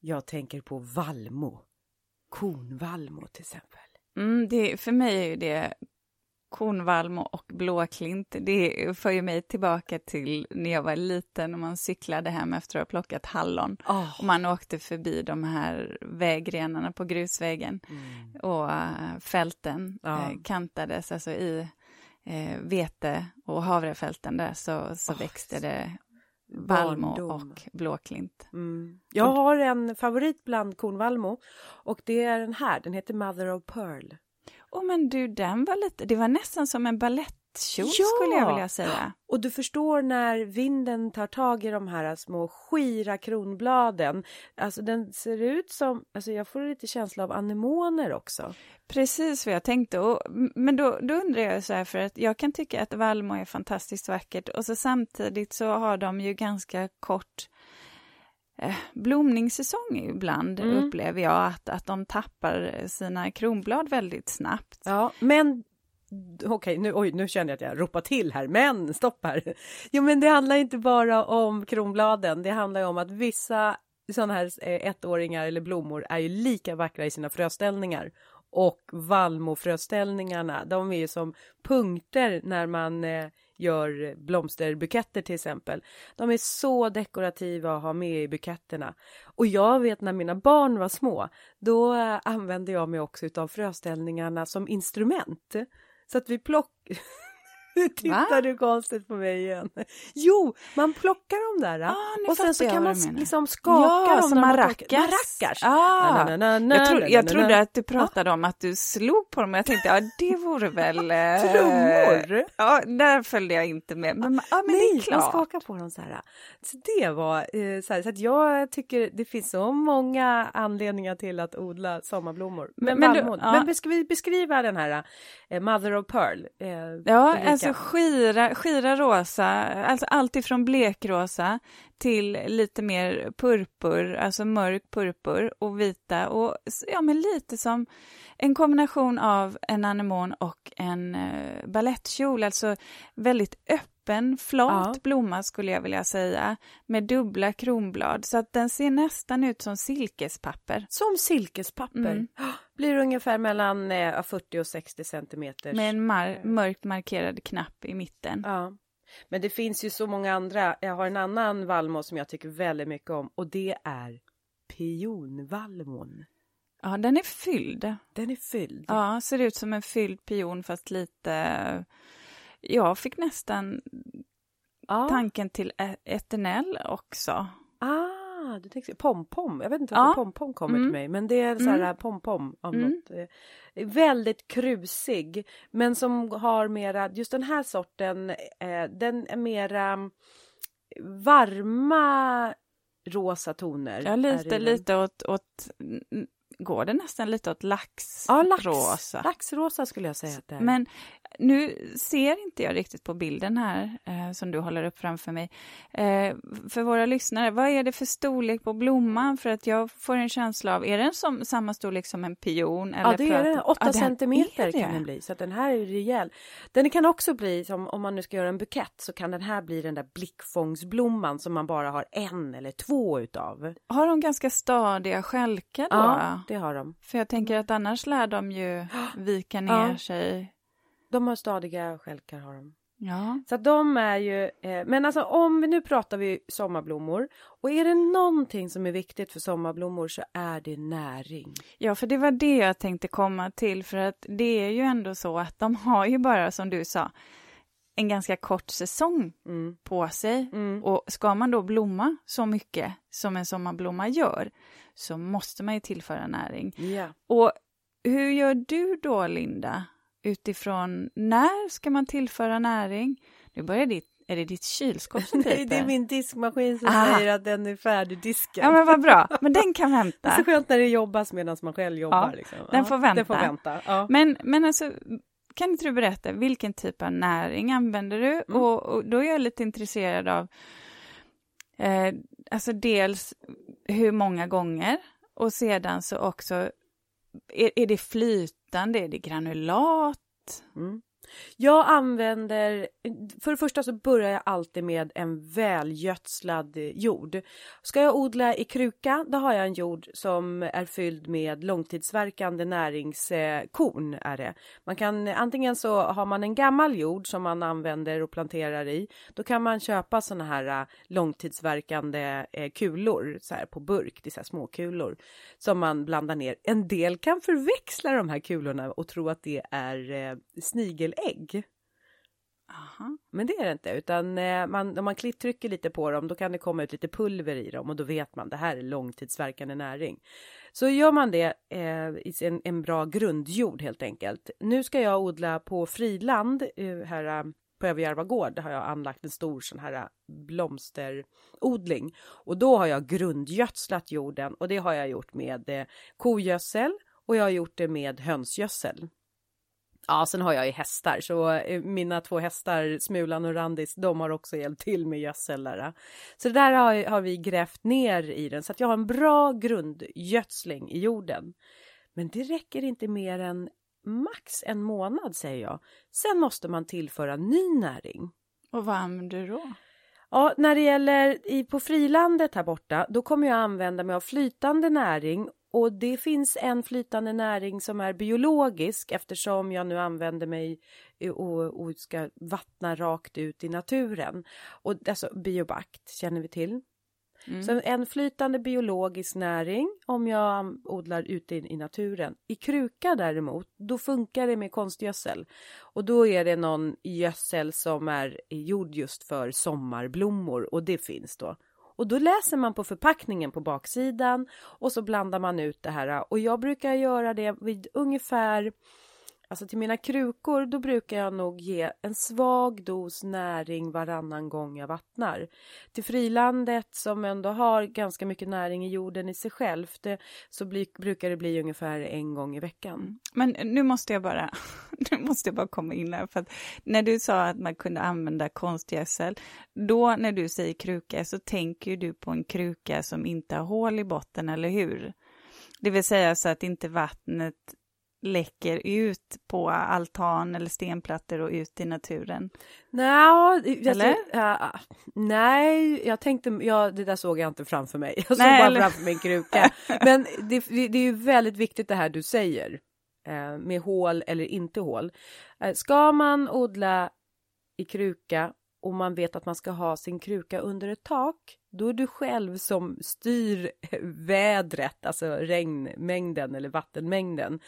jag tänker på vallmo. Kornvallmo till exempel. Mm, det, för mig är ju det kornvalm och blåklint. Det för ju mig tillbaka till när jag var liten och man cyklade hem efter att ha plockat hallon. Oh. Och man åkte förbi de här vägrenarna på grusvägen Mm. och äh, fälten äh, kantades, alltså i äh, vete och havrefälten där så, så Åh, växte det barndom. och blåklint. Mm. Jag har en favorit bland kornvallmo och det är den här, den heter Mother of Pearl. Åh men du, den var lite, det var nästan som en balettkjol Ja! skulle jag vilja säga. Och du förstår när vinden tar tag i de här små skira kronbladen. Alltså den ser ut som, alltså jag får lite känsla av anemoner också. Precis vad jag tänkte. Och, men då, då undrar jag så här, för att jag kan tycka att Valmo är fantastiskt vackert och så samtidigt så har de ju ganska kort blomningssäsong ibland, Mm. upplever jag, att, att de tappar sina kronblad väldigt snabbt. Ja, men Okej, nu, oj, nu känner jag att jag ropar till här, men stopp här. Jo, men det handlar inte bara om kronbladen. Det handlar ju om att vissa sådana här eh, ettåringar eller blommor är ju lika vackra i sina fröställningar. Och vallmofröställningarna, de är ju som punkter när man eh, gör blomsterbuketter till exempel. De är så dekorativa att ha med i buketterna. Och jag vet när mina barn var små, då eh, använde jag mig också utav fröställningarna som instrument. Så att vi plock... Nu tittar Va? du konstigt på mig igen. Jo, man plockar dem där. Ah, och sen så kan man du liksom skaka ja, dem. som maracas. Maracas. Ah, Na, na, na, jag, tro, jag trodde att du pratade om att du slog på dem och jag tänkte, ja det vore väl... eh, Trummor. Ja, där följde jag inte med. Men, ja, men Nej, det är klart. man skakar på dem så här. Så det var eh, så här, så att jag tycker det finns så många anledningar till att odla sommarblommor. Men, Men du- vallmon. ja. Men ska vi beskriva den här eh, Mother of Pearl? Eh, Ja? Alltså skira, skira rosa, alltså allt ifrån blekrosa till lite mer purpur, alltså mörk purpur och vita och ja, men lite som en kombination av en anemon och en uh, balettkjol, alltså väldigt öppen, flat Ja. blomma skulle jag vilja säga, med dubbla kronblad, så att den ser nästan ut som silkespapper. Som silkespapper. Mm. Blir ungefär mellan eh, 40 och 60 centimeter. Med en mar- mörkt markerad knapp i mitten. Ja. Men det finns ju så många andra. Jag har en annan vallmo som jag tycker väldigt mycket om och det är pionvallmon. Ja, den är fylld. Den är fylld. Ja, ser ut som en fylld pion fast lite... Jag fick nästan Ja. tanken till eternell också. Ah, du tänkte pompom. Jag vet inte Ja. varför pompom kommer Mm. till mig, men det är så här Mm. pompom av Mm. något. eh, Väldigt krusig, men som har mera, just den här sorten, eh, den är mera varma rosa toner. Ja, lite, lite åt, åt... n- Går det nästan lite åt Ja, laxrosa? lax, laxrosa skulle jag säga att det är. Men nu ser inte jag riktigt på bilden här eh, som du håller upp framför mig. Eh, för våra lyssnare, vad är det för storlek på blomman? För att jag får en känsla av, är den som, samma storlek som en pion? Eller Ja, det är den. 8 Ja, centimeter kan den bli. Så den här är rejäl. Den kan också bli, som om man nu ska göra en bukett, så kan den här bli den där blickfångsblomman som man bara har en eller två utav. Har de ganska stadiga stjälkar då? Ja, det har de. För jag tänker att annars lär de ju vika ner Ja. sig. De har stadiga stjälkar har de. Ja. Så att de är ju, eh, men alltså om vi nu pratar vi sommarblommor och är det någonting som är viktigt för sommarblommor så är det näring. ja, för det var det jag tänkte komma till, för att det är ju ändå så att de har ju bara, som du sa, en ganska kort säsong Mm. på sig. Mm. Och ska man då blomma så mycket som en sommarblomma gör, så måste man ju tillföra näring. Ja. Och hur gör du då, Linda? Utifrån när ska man tillföra näring? Nu börjar ditt, är det ditt kylskåp som Nej, det är min diskmaskin som Ah. säger att den är färdigdiskad. Ja, men vad bra. Men den kan Det är vänta. så skönt när det jobbas medan man själv jobbar. Ja, liksom. den får vänta. Den får vänta. Ja. Men, men alltså, kan inte du berätta, vilken typ av näring använder du? Mm. Och, och då är jag lite intresserad av, eh, alltså dels hur många gånger och sedan så också, är, är det flytande, är det granulat? Mm. Jag använder, för det första så börjar jag alltid med en välgödslad jord. Ska jag odla i kruka, då har jag en jord som är fylld med långtidsverkande näringskorn. Är det. Man kan, antingen så har man en gammal jord som man använder och planterar i. Då kan man köpa såna här äh, långtidsverkande äh, kulor så här på burk, det är så här små kulor som man blandar ner. En del kan förväxla de här kulorna och tro att det är äh, snigel snigelägg. Aha. Men det är det inte, utan eh, man, om man trycker lite på dem, då kan det komma ut lite pulver i dem och då vet man det här är långtidsverkande näring. Så gör man det eh, i en, en bra grundjord helt enkelt. Nu ska jag odla på friland eh, här eh, på Överjärva gård har jag anlagt en stor sån här blomsterodling och då har jag grundgödslat jorden och det har jag gjort med eh, kogödsel och jag har gjort det med hönsgödsel. Ja, sen har jag ju hästar, så eh, mina två hästar, Smulan och Randis, de har också hjälpt till med gödsel där. Så det där har, har vi grävt ner i den, så att jag har en bra grundgödsling i jorden. Men det räcker inte mer än max en månad, säger jag. Sen måste man tillföra ny näring. Och vad använder du då? Ja, när det gäller i, på frilandet här borta, då kommer jag använda mig av flytande näring och det finns en flytande näring som är biologisk eftersom jag nu använder mig och, och ska vattna rakt ut i naturen. Och alltså biobakt känner vi till. Mm. Så en flytande biologisk näring om jag odlar ute i, i naturen. I kruka däremot, då funkar det med konstgödsel. Och då är det någon gödsel som är gjord just för sommarblommor och det finns då. Och då läser man på förpackningen på baksidan och så blandar man ut det här. Och jag brukar göra det vid ungefär Alltså till mina krukor, då brukar jag nog ge en svag dos näring varannan gång jag vattnar. Till frilandet som ändå har ganska mycket näring i jorden i sig självt, det, så bli, brukar det bli ungefär en gång i veckan. Mm. Men nu måste jag bara, nu måste jag bara komma in här, för att när du sa att man kunde använda konstgödsel, då när du säger kruka så tänker du på en kruka som inte har hål i botten, eller hur? Det vill säga så att inte vattnet läcker ut på altan eller stenplattor och ut i naturen. Jag, Eller? ja, nej, jag tänkte, ja, det där såg jag inte framför mig. Jag såg Nej, bara eller- framför mig en kruka. Men det, det är ju väldigt viktigt det här du säger. Eh, med hål eller inte hål. Eh, ska man odla i kruka och man vet att man ska ha sin kruka under ett tak, då är du själv som styr vädret, alltså regnmängden eller vattenmängden.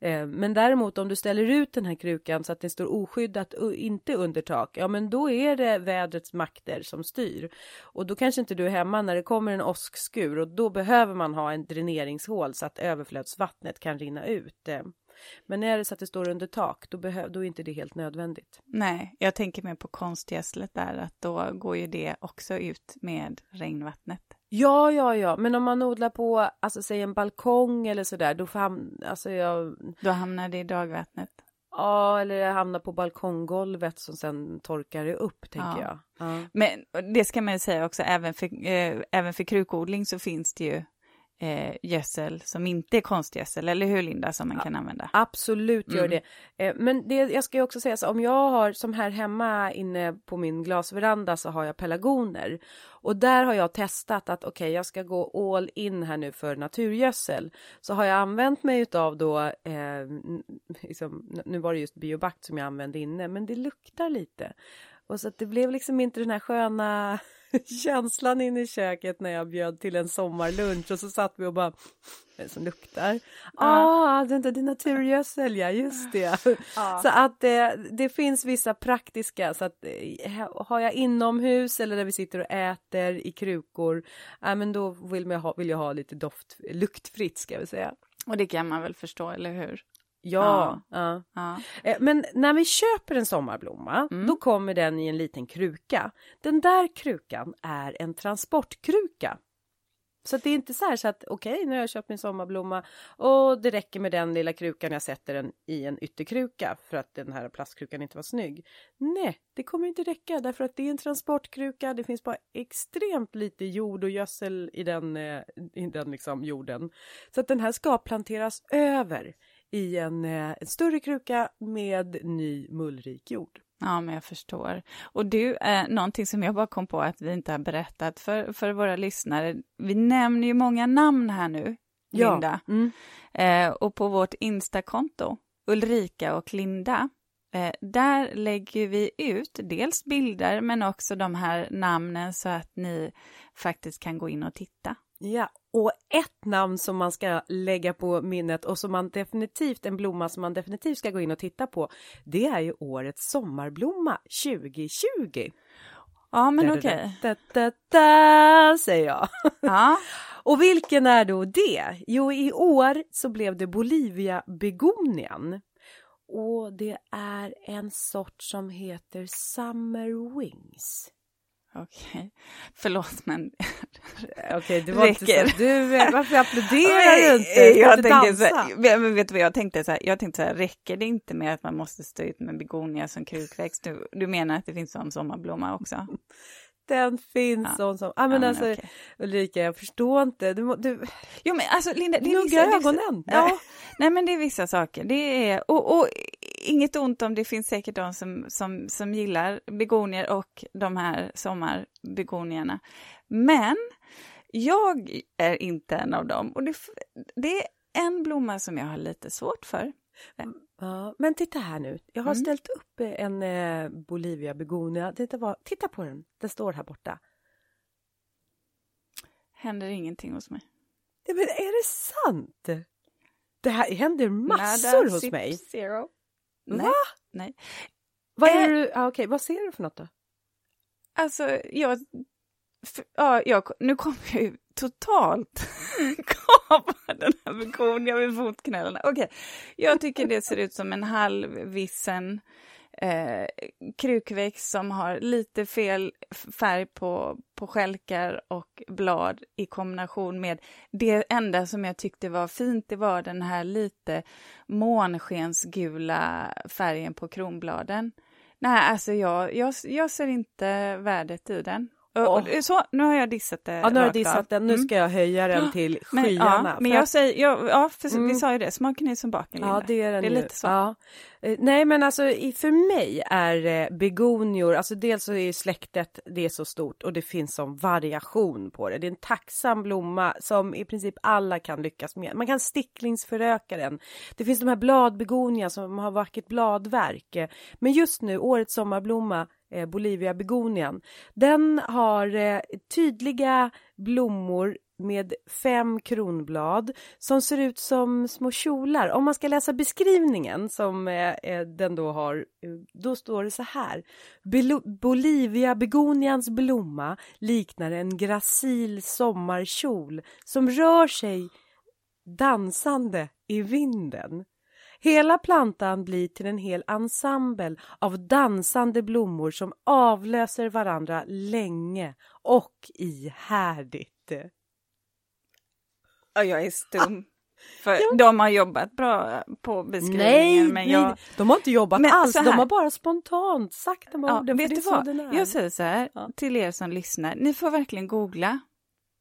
Eh, men däremot om du ställer ut den här krukan så att den står oskyddat och inte under tak, ja men då är det vädrets makter som styr. Och då kanske inte du är hemma när det kommer en åskskur och då behöver man ha en dräneringshål så att överflödsvattnet kan rinna ut. Eh, men är det så att det står under tak, då, behö- då är inte det helt nödvändigt. Nej, jag tänker mer på konstgödslet där, att då går ju det också ut med regnvattnet. Ja, ja, ja, men om man odlar på, alltså säg en balkong eller sådär, då han, alltså jag, Då hamnar det i dagvattnet. ja, eller hamnar på balkonggolvet som sen torkar det upp, tänker Ja. jag. Ja. Men det ska man ju säga också, även för, eh, även för krukodling så finns det ju eh, gödsel som inte är konstgödsel, eller hur Linda, som man ja, kan använda? Absolut gör mm. det. Eh, men det, jag ska ju också säga så om jag har som här hemma inne på min glasveranda så har jag pelargoner och där har jag testat att okej, okay, jag ska gå all in här nu för naturgödsel. Så har jag använt mig av då, eh, liksom, nu var det just biobakt som jag använde inne, men det luktar lite. Och så att det blev liksom inte den här sköna känslan inne i köket när jag bjöd till en sommarlunch och så satt vi och bara det som luktar. Ja, ah, det, är naturgödsel, ja just det. Ah. Så att det, det finns vissa praktiska, så att eh, har jag inomhus eller där vi sitter och äter i krukor, ja men då vill jag ha, vill jag ha lite doft, luktfritt ska vi säga. Och det kan man väl förstå, eller hur? Ja, ja. ja. Eh, men när vi köper en sommarblomma, mm. då kommer den i en liten kruka. Den där krukan är en transportkruka. Så det är inte så här så att okej, okay, nu har jag köpt min sommarblomma och det räcker med den lilla krukan. Jag sätter den i en ytterkruka för att den här plastkrukan inte var snygg. Nej, det kommer inte räcka därför att det är en transportkruka. Det finns bara extremt lite jord och gödsel i den, eh, i den liksom jorden. Så att den här ska planteras över i en, eh, en större kruka med ny mullrik jord. Ja, men jag förstår. Och du, eh, någonting som jag bara kom på att vi inte har berättat för, för våra lyssnare. Vi nämner ju många namn här nu, Linda. Ja. Mm. Eh, och på vårt Instakonto, Ulrika och Linda, eh, där lägger vi ut dels bilder men också de här namnen så att ni faktiskt kan gå in och titta. Ja, och ett namn som man ska lägga på minnet och som man definitivt, en blomma som man definitivt ska gå in och titta på, det är ju årets sommarblomma 2020. Ja, men okej. Okay. säger jag. Ja. och vilken är då det? Jo, i år så blev det Bolivia begonian. Och det är en sort som heter Summer Wings. Okej, okay. förlåt men... Okej, okay, det var räcker. inte så. Du, varför applåderar du inte? Jag tänker så här, men vet du vad jag tänkte? Så här, jag tänkte så här, räcker det inte med att man måste stå ut med begonia som krukväxt? Du, du menar att det finns som sommarblomma också? Den finns ja. sån som... Ah, men ja, alltså, okay. Ulrika, jag förstår inte. Du, du... Jo, men alltså Linda, det är vissa, ögonen. Vissa, ja. Nej, men det är vissa saker. Det är... Och, och inget ont om det finns säkert de som, som, som gillar begonier och de här sommarbegonierna. Men jag är inte en av dem och det, det är en blomma som jag har lite svårt för. Ja, men titta här nu. Jag har mm. ställt upp en eh, Bolivia begonia. Titta, på den. Den står här borta. Händer ingenting hos mig. Ja, men är det sant? Det här händer massor Nada, hos mig. Zero. Nej. Va? Nej. Vad är eh, du, ah, okay. vad ser du för något då? Alltså, jag, för, ja, jag, nu kommer jag ju totalt kapa den här begonia vid fotknölarna. Okej, okay. jag tycker det ser ut som en halvvissen eh, krukväxt som har lite fel färg på, på skälkar och blad i kombination med det enda som jag tyckte var fint, det var den här lite månskensgula färgen på kronbladen. Nej, alltså jag, jag, jag ser inte värdet i den. Oh. Så, nu har jag dissat det. Ja, nu har jag dissat den. Nu mm. ska jag höja den till men, skyarna. Ja, men jag säger, jag, ja, för mm. vi sa ju det, smaken är som baken. Ja, det är den Det är nu. lite så. Ja. Eh, nej, men alltså för mig är eh, begonior, alltså dels så är släktet, det är så stort och det finns som variation på det. Det är en tacksam blomma som i princip alla kan lyckas med. Man kan sticklingsföröka den. Det finns de här bladbegonia som har vackert bladverk. Men just nu, årets sommarblomma, eh, Bolivia begonian. Den har eh, tydliga blommor med fem kronblad som ser ut som små kjolar. Om man ska läsa beskrivningen som eh, eh den då har, eh, då står det så här. Bolivia begonians blomma liknar en gracil sommarkjol som rör sig dansande i vinden. Hela plantan blir till en hel ensemble av dansande blommor som avlöser varandra länge och ihärdigt. Ja, jag är stum. För ja. de har jobbat bra på beskrivningen. Nej, men jag... nej, de har inte jobbat men alls. De har bara spontant sagt de ja, orden. Vet du vad? Jag säger så här ja. till er som lyssnar. Ni får verkligen googla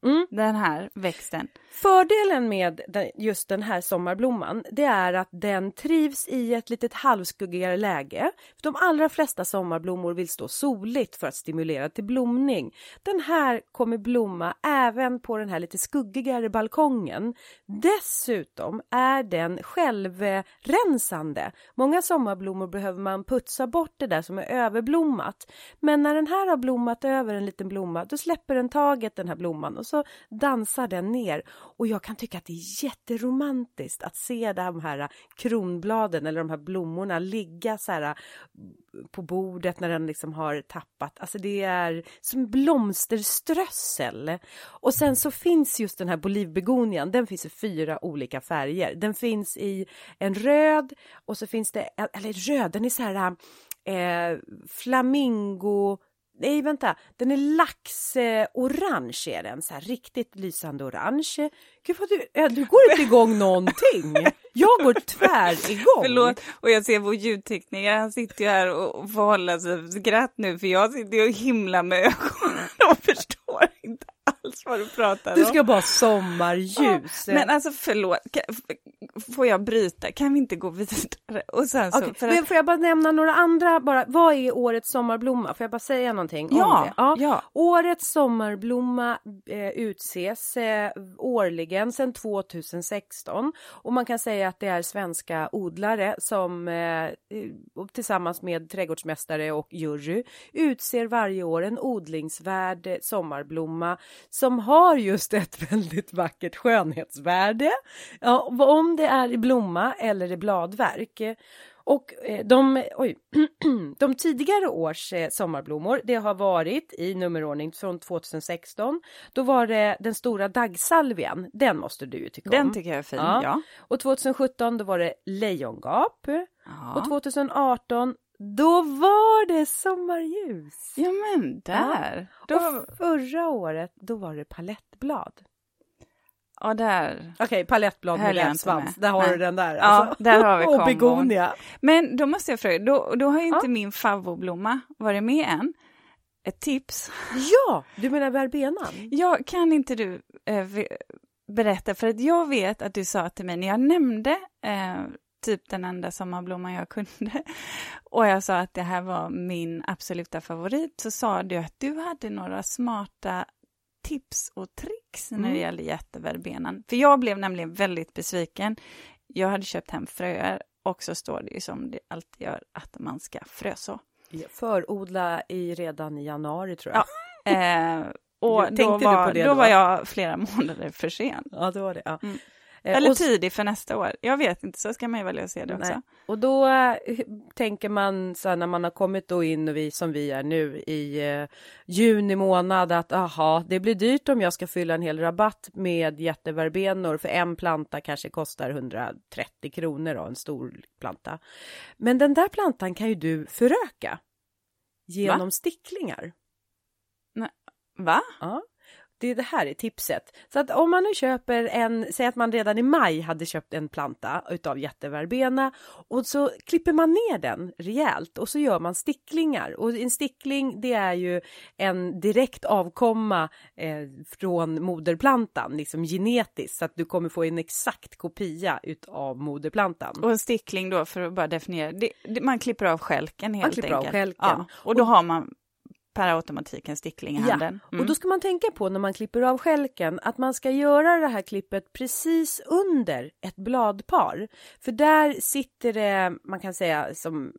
mm. den här växten. Fördelen med just den här sommarblomman, det är att den trivs i ett litet halvskuggigare läge. De allra flesta sommarblommor vill stå soligt för att stimulera till blomning. Den här kommer blomma även på den här lite skuggigare balkongen. Dessutom är den självrensande. Många sommarblommor behöver man putsa bort det där som är överblommat. Men när den här har blommat över en liten blomma, då släpper den taget den här blomman och så dansar den ner. Och jag kan tycka att det är jätteromantiskt att se de här kronbladen eller de här blommorna ligga så här mm, på bordet när den liksom har tappat. Alltså det är som blomsterströssel. Och sen så finns just den här bolivbegonian, den finns i fyra olika färger. Den finns i en röd och så finns det, eller röd, den är så här eh, flamingo Nej, vänta. Den är laxorange är den, så här riktigt lysande orange. Gud vad du, du går inte igång någonting. Jag går tvär igång. Förlåt, och jag ser vår ljudtekniker, han sitter ju här och får hålla sig skratt nu för jag sitter och himlar med ögonen och förstår inte alls vad du pratar om. Du ska bara sommarljus. Ja, men alltså förlåt, får jag bryta? Kan vi inte gå vidare? Och sen så, okay, för att... Får jag bara nämna några andra, bara, vad är årets sommarblomma? Får jag bara säga någonting ja, om det? Ja. ja. Årets sommarblomma eh, utses eh, årligen sedan 2016 och man kan säga att det är svenska odlare som eh, tillsammans med trädgårdsmästare och jury utser varje år en odlingsvärd sommarblomma som har just ett väldigt vackert skönhetsvärde. Ja, om det är i blomma eller i bladverk. Och eh, de, oj, de tidigare års eh, sommarblommor, det har varit i nummerordning från 2016. Då var det den stora daggsalvian, den måste du ju tycka den om. Den tycker jag är fin, ja. ja. Och 2017 då var det lejongap. Ja. Och 2018 då var det sommarljus! Ja men där! Ja. Då... Och förra året, då var det palettblad. Ja, där. Okej, okay, palettblad med läppsvans, där har Nej. du den där. Alltså. Ja, där har vi Och begonia. Men då måste jag fråga, då, då har ju inte ja. min favoritblomma varit med än. Ett tips? Ja, du menar verbenan? Ja, kan inte du eh, berätta, för att jag vet att du sa till mig när jag nämnde eh, typ den enda sommarblomman jag kunde. Och jag sa att det här var min absoluta favorit, så sa du att du hade några smarta tips och tricks när det mm. gäller jätteverbenan. För jag blev nämligen väldigt besviken. Jag hade köpt hem fröer och så står det ju som det alltid gör att man ska fröså. Förodla i redan i januari tror jag. Ja. Eh, och då var, då, då var jag flera månader för sen. Ja, det var det. Ja. Mm. Eh, Eller och, tidig för nästa år. Jag vet inte, så ska man ju välja att se det också. Nej. Och då äh, tänker man så här, när man har kommit då in och vi som vi är nu i äh, juni månad att aha, det blir dyrt om jag ska fylla en hel rabatt med jätteverbenor för en planta kanske kostar 130 kronor då, en stor planta. Men den där plantan kan ju du föröka genom Va? sticklingar. Nej. Va? Ja det, det här är tipset. Så att om man nu köper en, säg att man redan i maj hade köpt en planta utav jätteverbena och så klipper man ner den rejält och så gör man sticklingar och en stickling det är ju en direkt avkomma eh, från moderplantan, liksom genetiskt så att du kommer få en exakt kopia utav moderplantan. Och en stickling då för att bara definiera, det, det, man klipper av skälken helt man klipper enkelt. Av skälken. Ja, och då har man per automatik en stickling i handen. Ja, mm. och då ska man tänka på när man klipper av skälken att man ska göra det här klippet precis under ett bladpar. För där sitter det, man kan säga som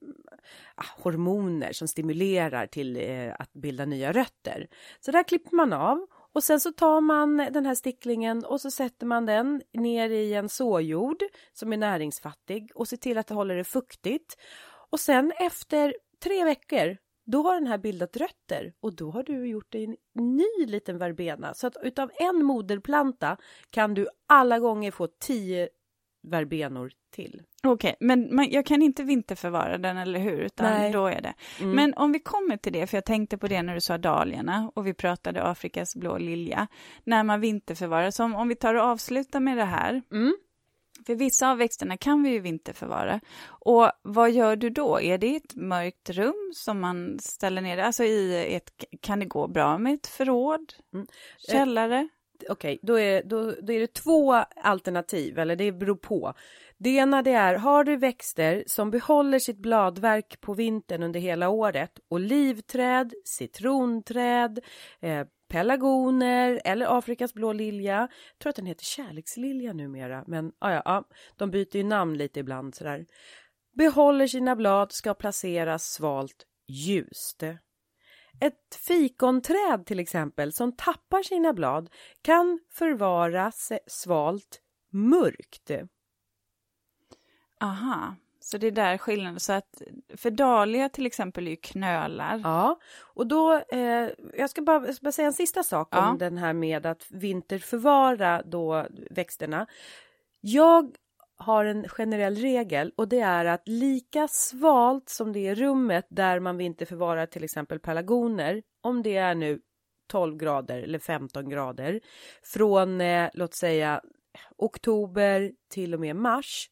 ah, hormoner som stimulerar till eh, att bilda nya rötter. Så där klipper man av och sen så tar man den här sticklingen och så sätter man den ner i en såjord som är näringsfattig och ser till att det håller det fuktigt. Och sen efter tre veckor då har den här bildat rötter och då har du gjort en ny liten verbena. Så att utav en moderplanta kan du alla gånger få tio verbenor till. Okej, okay, men man, jag kan inte vinterförvara den, eller hur? Utan Nej. då är det. Mm. Men om vi kommer till det, för jag tänkte på det när du sa dahliorna och vi pratade Afrikas blå lilja, när man vinterförvarar, så om, om vi tar och avslutar med det här, mm. För vissa av växterna kan vi ju vinterförvara. Och vad gör du då? Är det ett mörkt rum som man ställer ner? Alltså i ett, kan det gå bra med ett förråd? Mm. Källare? okej, okay, då, är, då, då är det två alternativ, eller det beror på. Det ena det är, har du växter som behåller sitt bladverk på vintern under hela året, olivträd, citronträd, eh, pelargoner eller Afrikas blå lilja. Jag tror att den heter kärlekslilja numera, men ja, ja, de byter ju namn lite ibland sådär. Behåller sina blad, ska placeras svalt ljust. Ett fikonträd till exempel som tappar sina blad kan förvaras svalt mörkt. Aha, så det är där skillnaden. Så att för dahlia till exempel är ju knölar. Ja, och då, eh, jag ska bara, bara, säga en sista sak ja. om den här med att vinterförvara då växterna. Jag har en generell regel och det är att lika svalt som det är rummet där man vinterförvarar till exempel pelargoner, om det är nu 12 grader eller 15 grader, från eh, låt säga oktober till och med mars,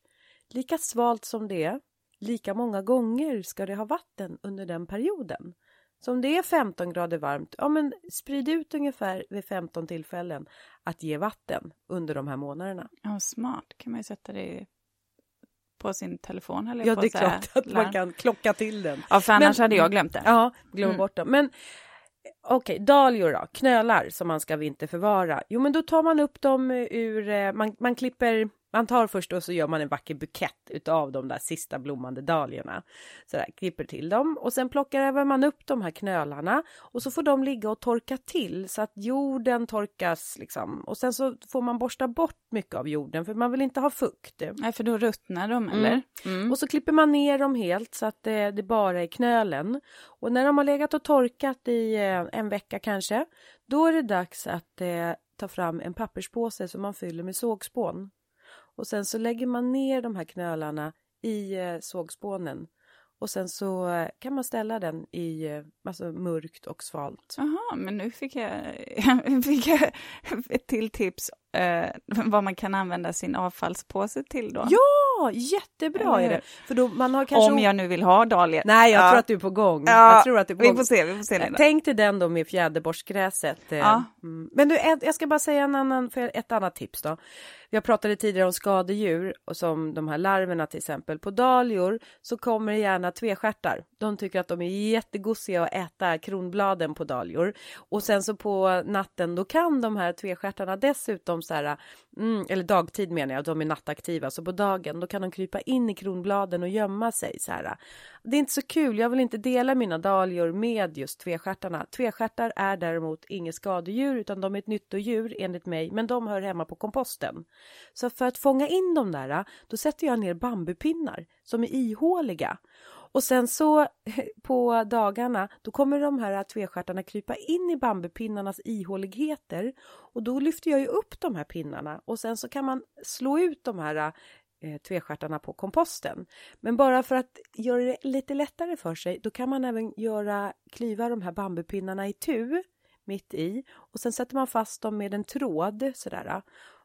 lika svalt som det är, lika många gånger ska det ha vatten under den perioden. Så om det är 15 grader varmt, ja men sprid ut ungefär vid 15 tillfällen att ge vatten under de här månaderna. Ja, smart. kan man ju sätta det på sin telefon. Eller ja, på det är klart att larm. man kan klocka till den. Ja, för annars men, hade jag glömt det. Ja, glöm mm. bort dem. Men okej, okay, dahlior då, knölar som man ska vinterförvara. Jo, men då tar man upp dem ur, eh, man, man klipper man tar först och så gör man en vacker bukett utav de där sista blommande dahliorna. Så där, klipper till dem och sen plockar man upp de här knölarna och så får de ligga och torka till så att jorden torkas liksom. Och sen så får man borsta bort mycket av jorden för man vill inte ha fukt. Nej, för då ruttnar de eller? Mm. Mm. Och så klipper man ner dem helt så att det, det bara är knölen. Och när de har legat och torkat i eh, en vecka kanske, då är det dags att eh, ta fram en papperspåse som man fyller med sågspån och sen så lägger man ner de här knölarna i eh, sågspånen och sen så eh, kan man ställa den i eh, alltså, mörkt och svalt. Jaha, men nu fick jag, fick jag ett till tips eh, vad man kan använda sin avfallspåse till då. Ja, jättebra är det. För då man har kanske... Om jag nu vill ha dahlia. Nej, jag ja. tror att du är på gång. Ja, jag tror att du är på vi får se, vi får se. Tänk dig den då med fjäderborstgräset. Ja. Mm. Men du, jag ska bara säga en annan, ett annat tips då. Jag pratade tidigare om skadedjur och som de här larverna till exempel. På dahlior så kommer det gärna tvestjärtar. De tycker att de är jättegosiga att äta kronbladen på dahlior. Och sen så på natten då kan de här tvestjärtarna dessutom så här, mm, eller dagtid menar jag, de är nattaktiva, så på dagen då kan de krypa in i kronbladen och gömma sig så här. Det är inte så kul, jag vill inte dela mina dahlior med just tvestjärtarna. Tvestjärtar är däremot inget skadedjur utan de är ett nyttodjur enligt mig, men de hör hemma på komposten. Så för att fånga in de där, äh, då sätter jag ner bambupinnar som är ihåliga. Och sen så på dagarna, då kommer de här äh, tvestjärtarna krypa in i bambupinnarnas ihåligheter och då lyfter jag ju upp de här pinnarna och sen så kan man slå ut de här eh, tvestjärtarna på komposten. Men bara för att göra det lite lättare för sig, då kan man även göra klyva de här bambupinnarna i tu mitt i och sen sätter man fast dem med en tråd sådär.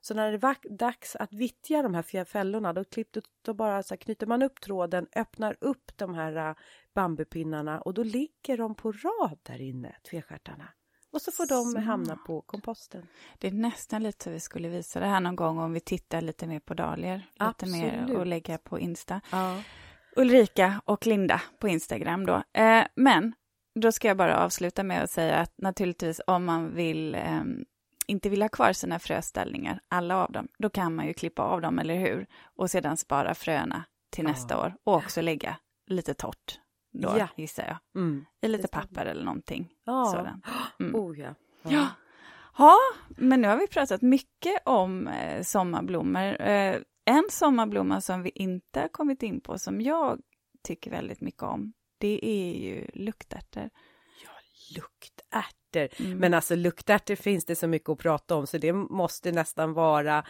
Så när det är dags att vittja de här fällorna då, klippte, då bara så knyter man upp tråden, öppnar upp de här äh, bambupinnarna och då ligger de på rad där inne, tvestjärtarna. Och så får de Smart. hamna på komposten. Det är nästan lite så vi skulle visa det här någon gång om vi tittar lite mer på dahlior. Lite mer och lägga på Insta. Ja. Ulrika och Linda på Instagram då. Eh, men då ska jag bara avsluta med att säga att naturligtvis om man vill eh, inte vill ha kvar sina fröställningar, alla av dem, då kan man ju klippa av dem, eller hur? Och sedan spara fröna till ja. nästa år och också lägga lite torrt då, ja. gissar jag. Mm. I lite papper eller någonting. Ja. Sådant. Mm. Oh, ja. ja. ja. Ja, men nu har vi pratat mycket om eh, sommarblommor. Eh, en sommarblomma som vi inte har kommit in på, som jag tycker väldigt mycket om, det är ju luktärtor. Luktärtor. Mm. Men alltså luktärtor finns det så mycket att prata om så det måste nästan vara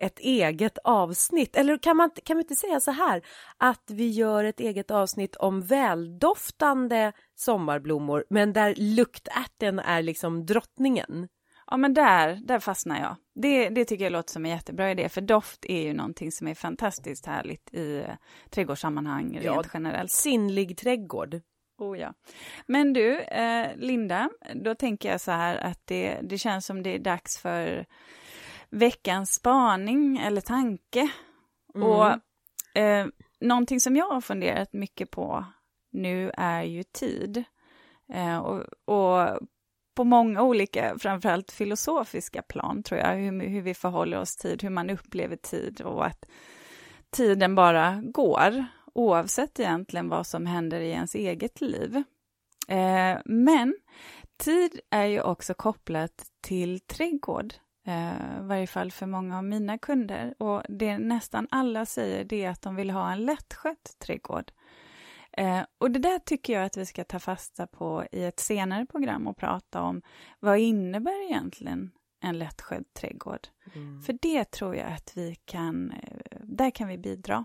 ett eget avsnitt. Eller kan man, kan man inte säga så här att vi gör ett eget avsnitt om väldoftande sommarblommor men där luktärten är liksom drottningen? Ja men där, där fastnar jag. Det, det tycker jag låter som en jättebra idé, för doft är ju någonting som är fantastiskt härligt i trädgårdssammanhang rent ja, generellt. Sinnlig trädgård. Oh ja. Men du, eh, Linda, då tänker jag så här att det, det känns som det är dags för veckans spaning eller tanke. Mm. Och eh, någonting som jag har funderat mycket på nu är ju tid. Eh, och, och, på många olika, framförallt filosofiska plan tror jag, hur, hur vi förhåller oss tid, hur man upplever tid och att tiden bara går oavsett egentligen vad som händer i ens eget liv. Eh, men tid är ju också kopplat till trädgård, eh, i varje fall för många av mina kunder. Och det nästan alla säger det är att de vill ha en lättskött trädgård. Eh, och det där tycker jag att vi ska ta fasta på i ett senare program och prata om vad innebär egentligen en lättskött trädgård? Mm. För det tror jag att vi kan, eh, där kan vi bidra.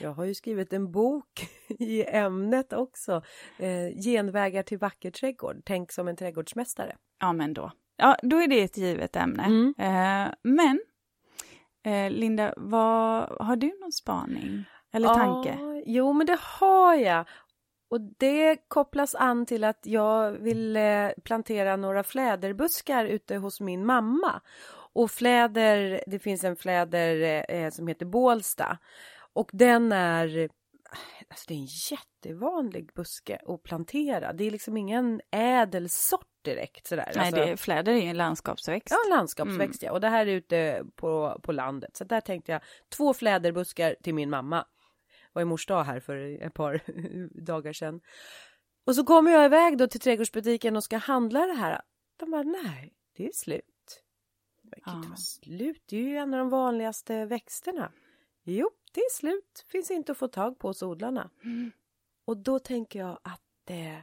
Jag har ju skrivit en bok i ämnet också. Eh, genvägar till vacker trädgård. Tänk som en trädgårdsmästare. Ja, men då. Ja, då är det ett givet ämne. Mm. Eh, men eh, Linda, vad, har du någon spaning eller tanke? Ja, jo, men det har jag. Och det kopplas an till att jag vill eh, plantera några fläderbuskar ute hos min mamma. Och fläder, det finns en fläder eh, som heter Bålsta. Och den är, alltså det är en jättevanlig buske att plantera. Det är liksom ingen ädel sort direkt sådär. Nej, alltså, det, fläder är ju en landskapsväxt. Ja, landskapsväxt mm. ja. Och det här är ute på, på landet. Så där tänkte jag, två fläderbuskar till min mamma. Var i mors dag här för ett par dagar sedan. Och så kommer jag iväg då till trädgårdsbutiken och ska handla det här. De bara, nej, det är slut. Det kan inte vara slut, det är ju en av de vanligaste växterna. Jo, är slut, finns inte att få tag på hos odlarna. Mm. Och då tänker jag att eh,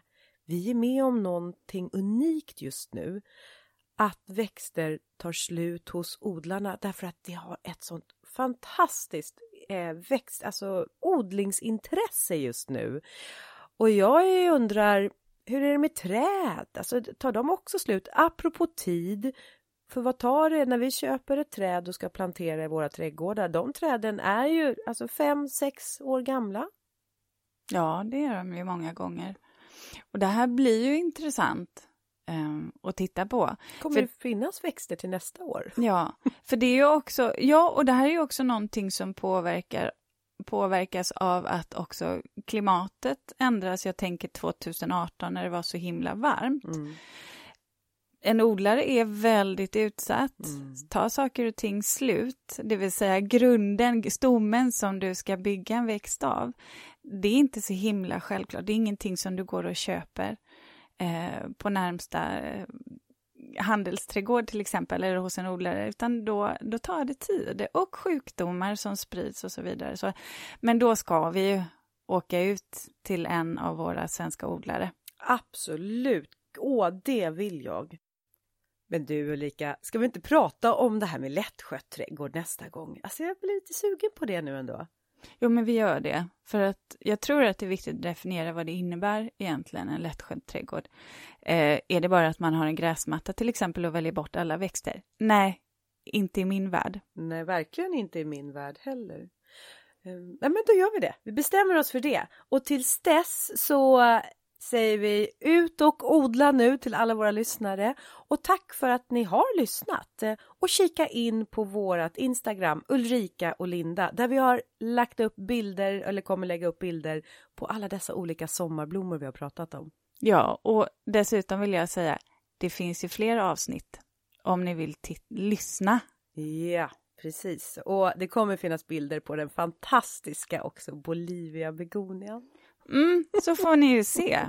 vi är med om någonting unikt just nu. Att växter tar slut hos odlarna därför att de har ett sånt fantastiskt eh, växt, alltså odlingsintresse just nu. Och jag undrar, hur är det med träd? Alltså tar de också slut? Apropå tid, för vad tar det när vi köper ett träd och ska plantera i våra trädgårdar? De träden är ju alltså fem, sex år gamla. Ja, det är de ju många gånger. Och det här blir ju intressant um, att titta på. Kommer för, det finnas växter till nästa år? Ja, för det är ju också, ja, och det här är ju också någonting som påverkar påverkas av att också klimatet ändras. Jag tänker 2018 när det var så himla varmt. Mm en odlare är väldigt utsatt. Mm. Tar saker och ting slut, det vill säga grunden, stommen som du ska bygga en växt av, det är inte så himla självklart. Det är ingenting som du går och köper eh, på närmsta eh, handelsträdgård till exempel, eller hos en odlare, utan då, då tar det tid. Och sjukdomar som sprids och så vidare. Så, men då ska vi ju åka ut till en av våra svenska odlare. Absolut. Åh, det vill jag. Men du Ulrika, ska vi inte prata om det här med lättskött trädgård nästa gång? Alltså jag blir lite sugen på det nu ändå. Jo, men vi gör det. För att jag tror att det är viktigt att definiera vad det innebär egentligen, en lättskött trädgård. Eh, är det bara att man har en gräsmatta till exempel och väljer bort alla växter? Nej, inte i min värld. Nej, verkligen inte i min värld heller. Eh, nej, men då gör vi det. Vi bestämmer oss för det. Och tills dess så säger vi ut och odla nu till alla våra lyssnare och tack för att ni har lyssnat och kika in på vårat Instagram Ulrika och Linda där vi har lagt upp bilder eller kommer lägga upp bilder på alla dessa olika sommarblommor vi har pratat om. Ja, och dessutom vill jag säga det finns ju fler avsnitt om ni vill lyssna. Ja, precis. Och det kommer finnas bilder på den fantastiska också Bolivia begonian. Mm, så får ni ju se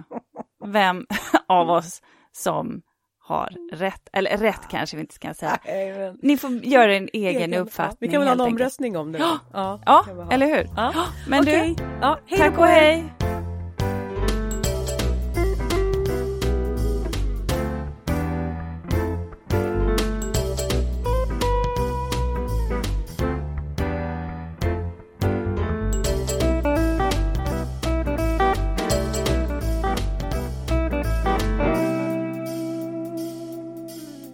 vem av oss som har rätt. Eller rätt kanske vi inte ska säga. Ni får göra en egen, egen uppfattning. Vi kan väl ha en omröstning om det. Ja, ja, ja eller hur? Ja. Men okay. du, tack och hej.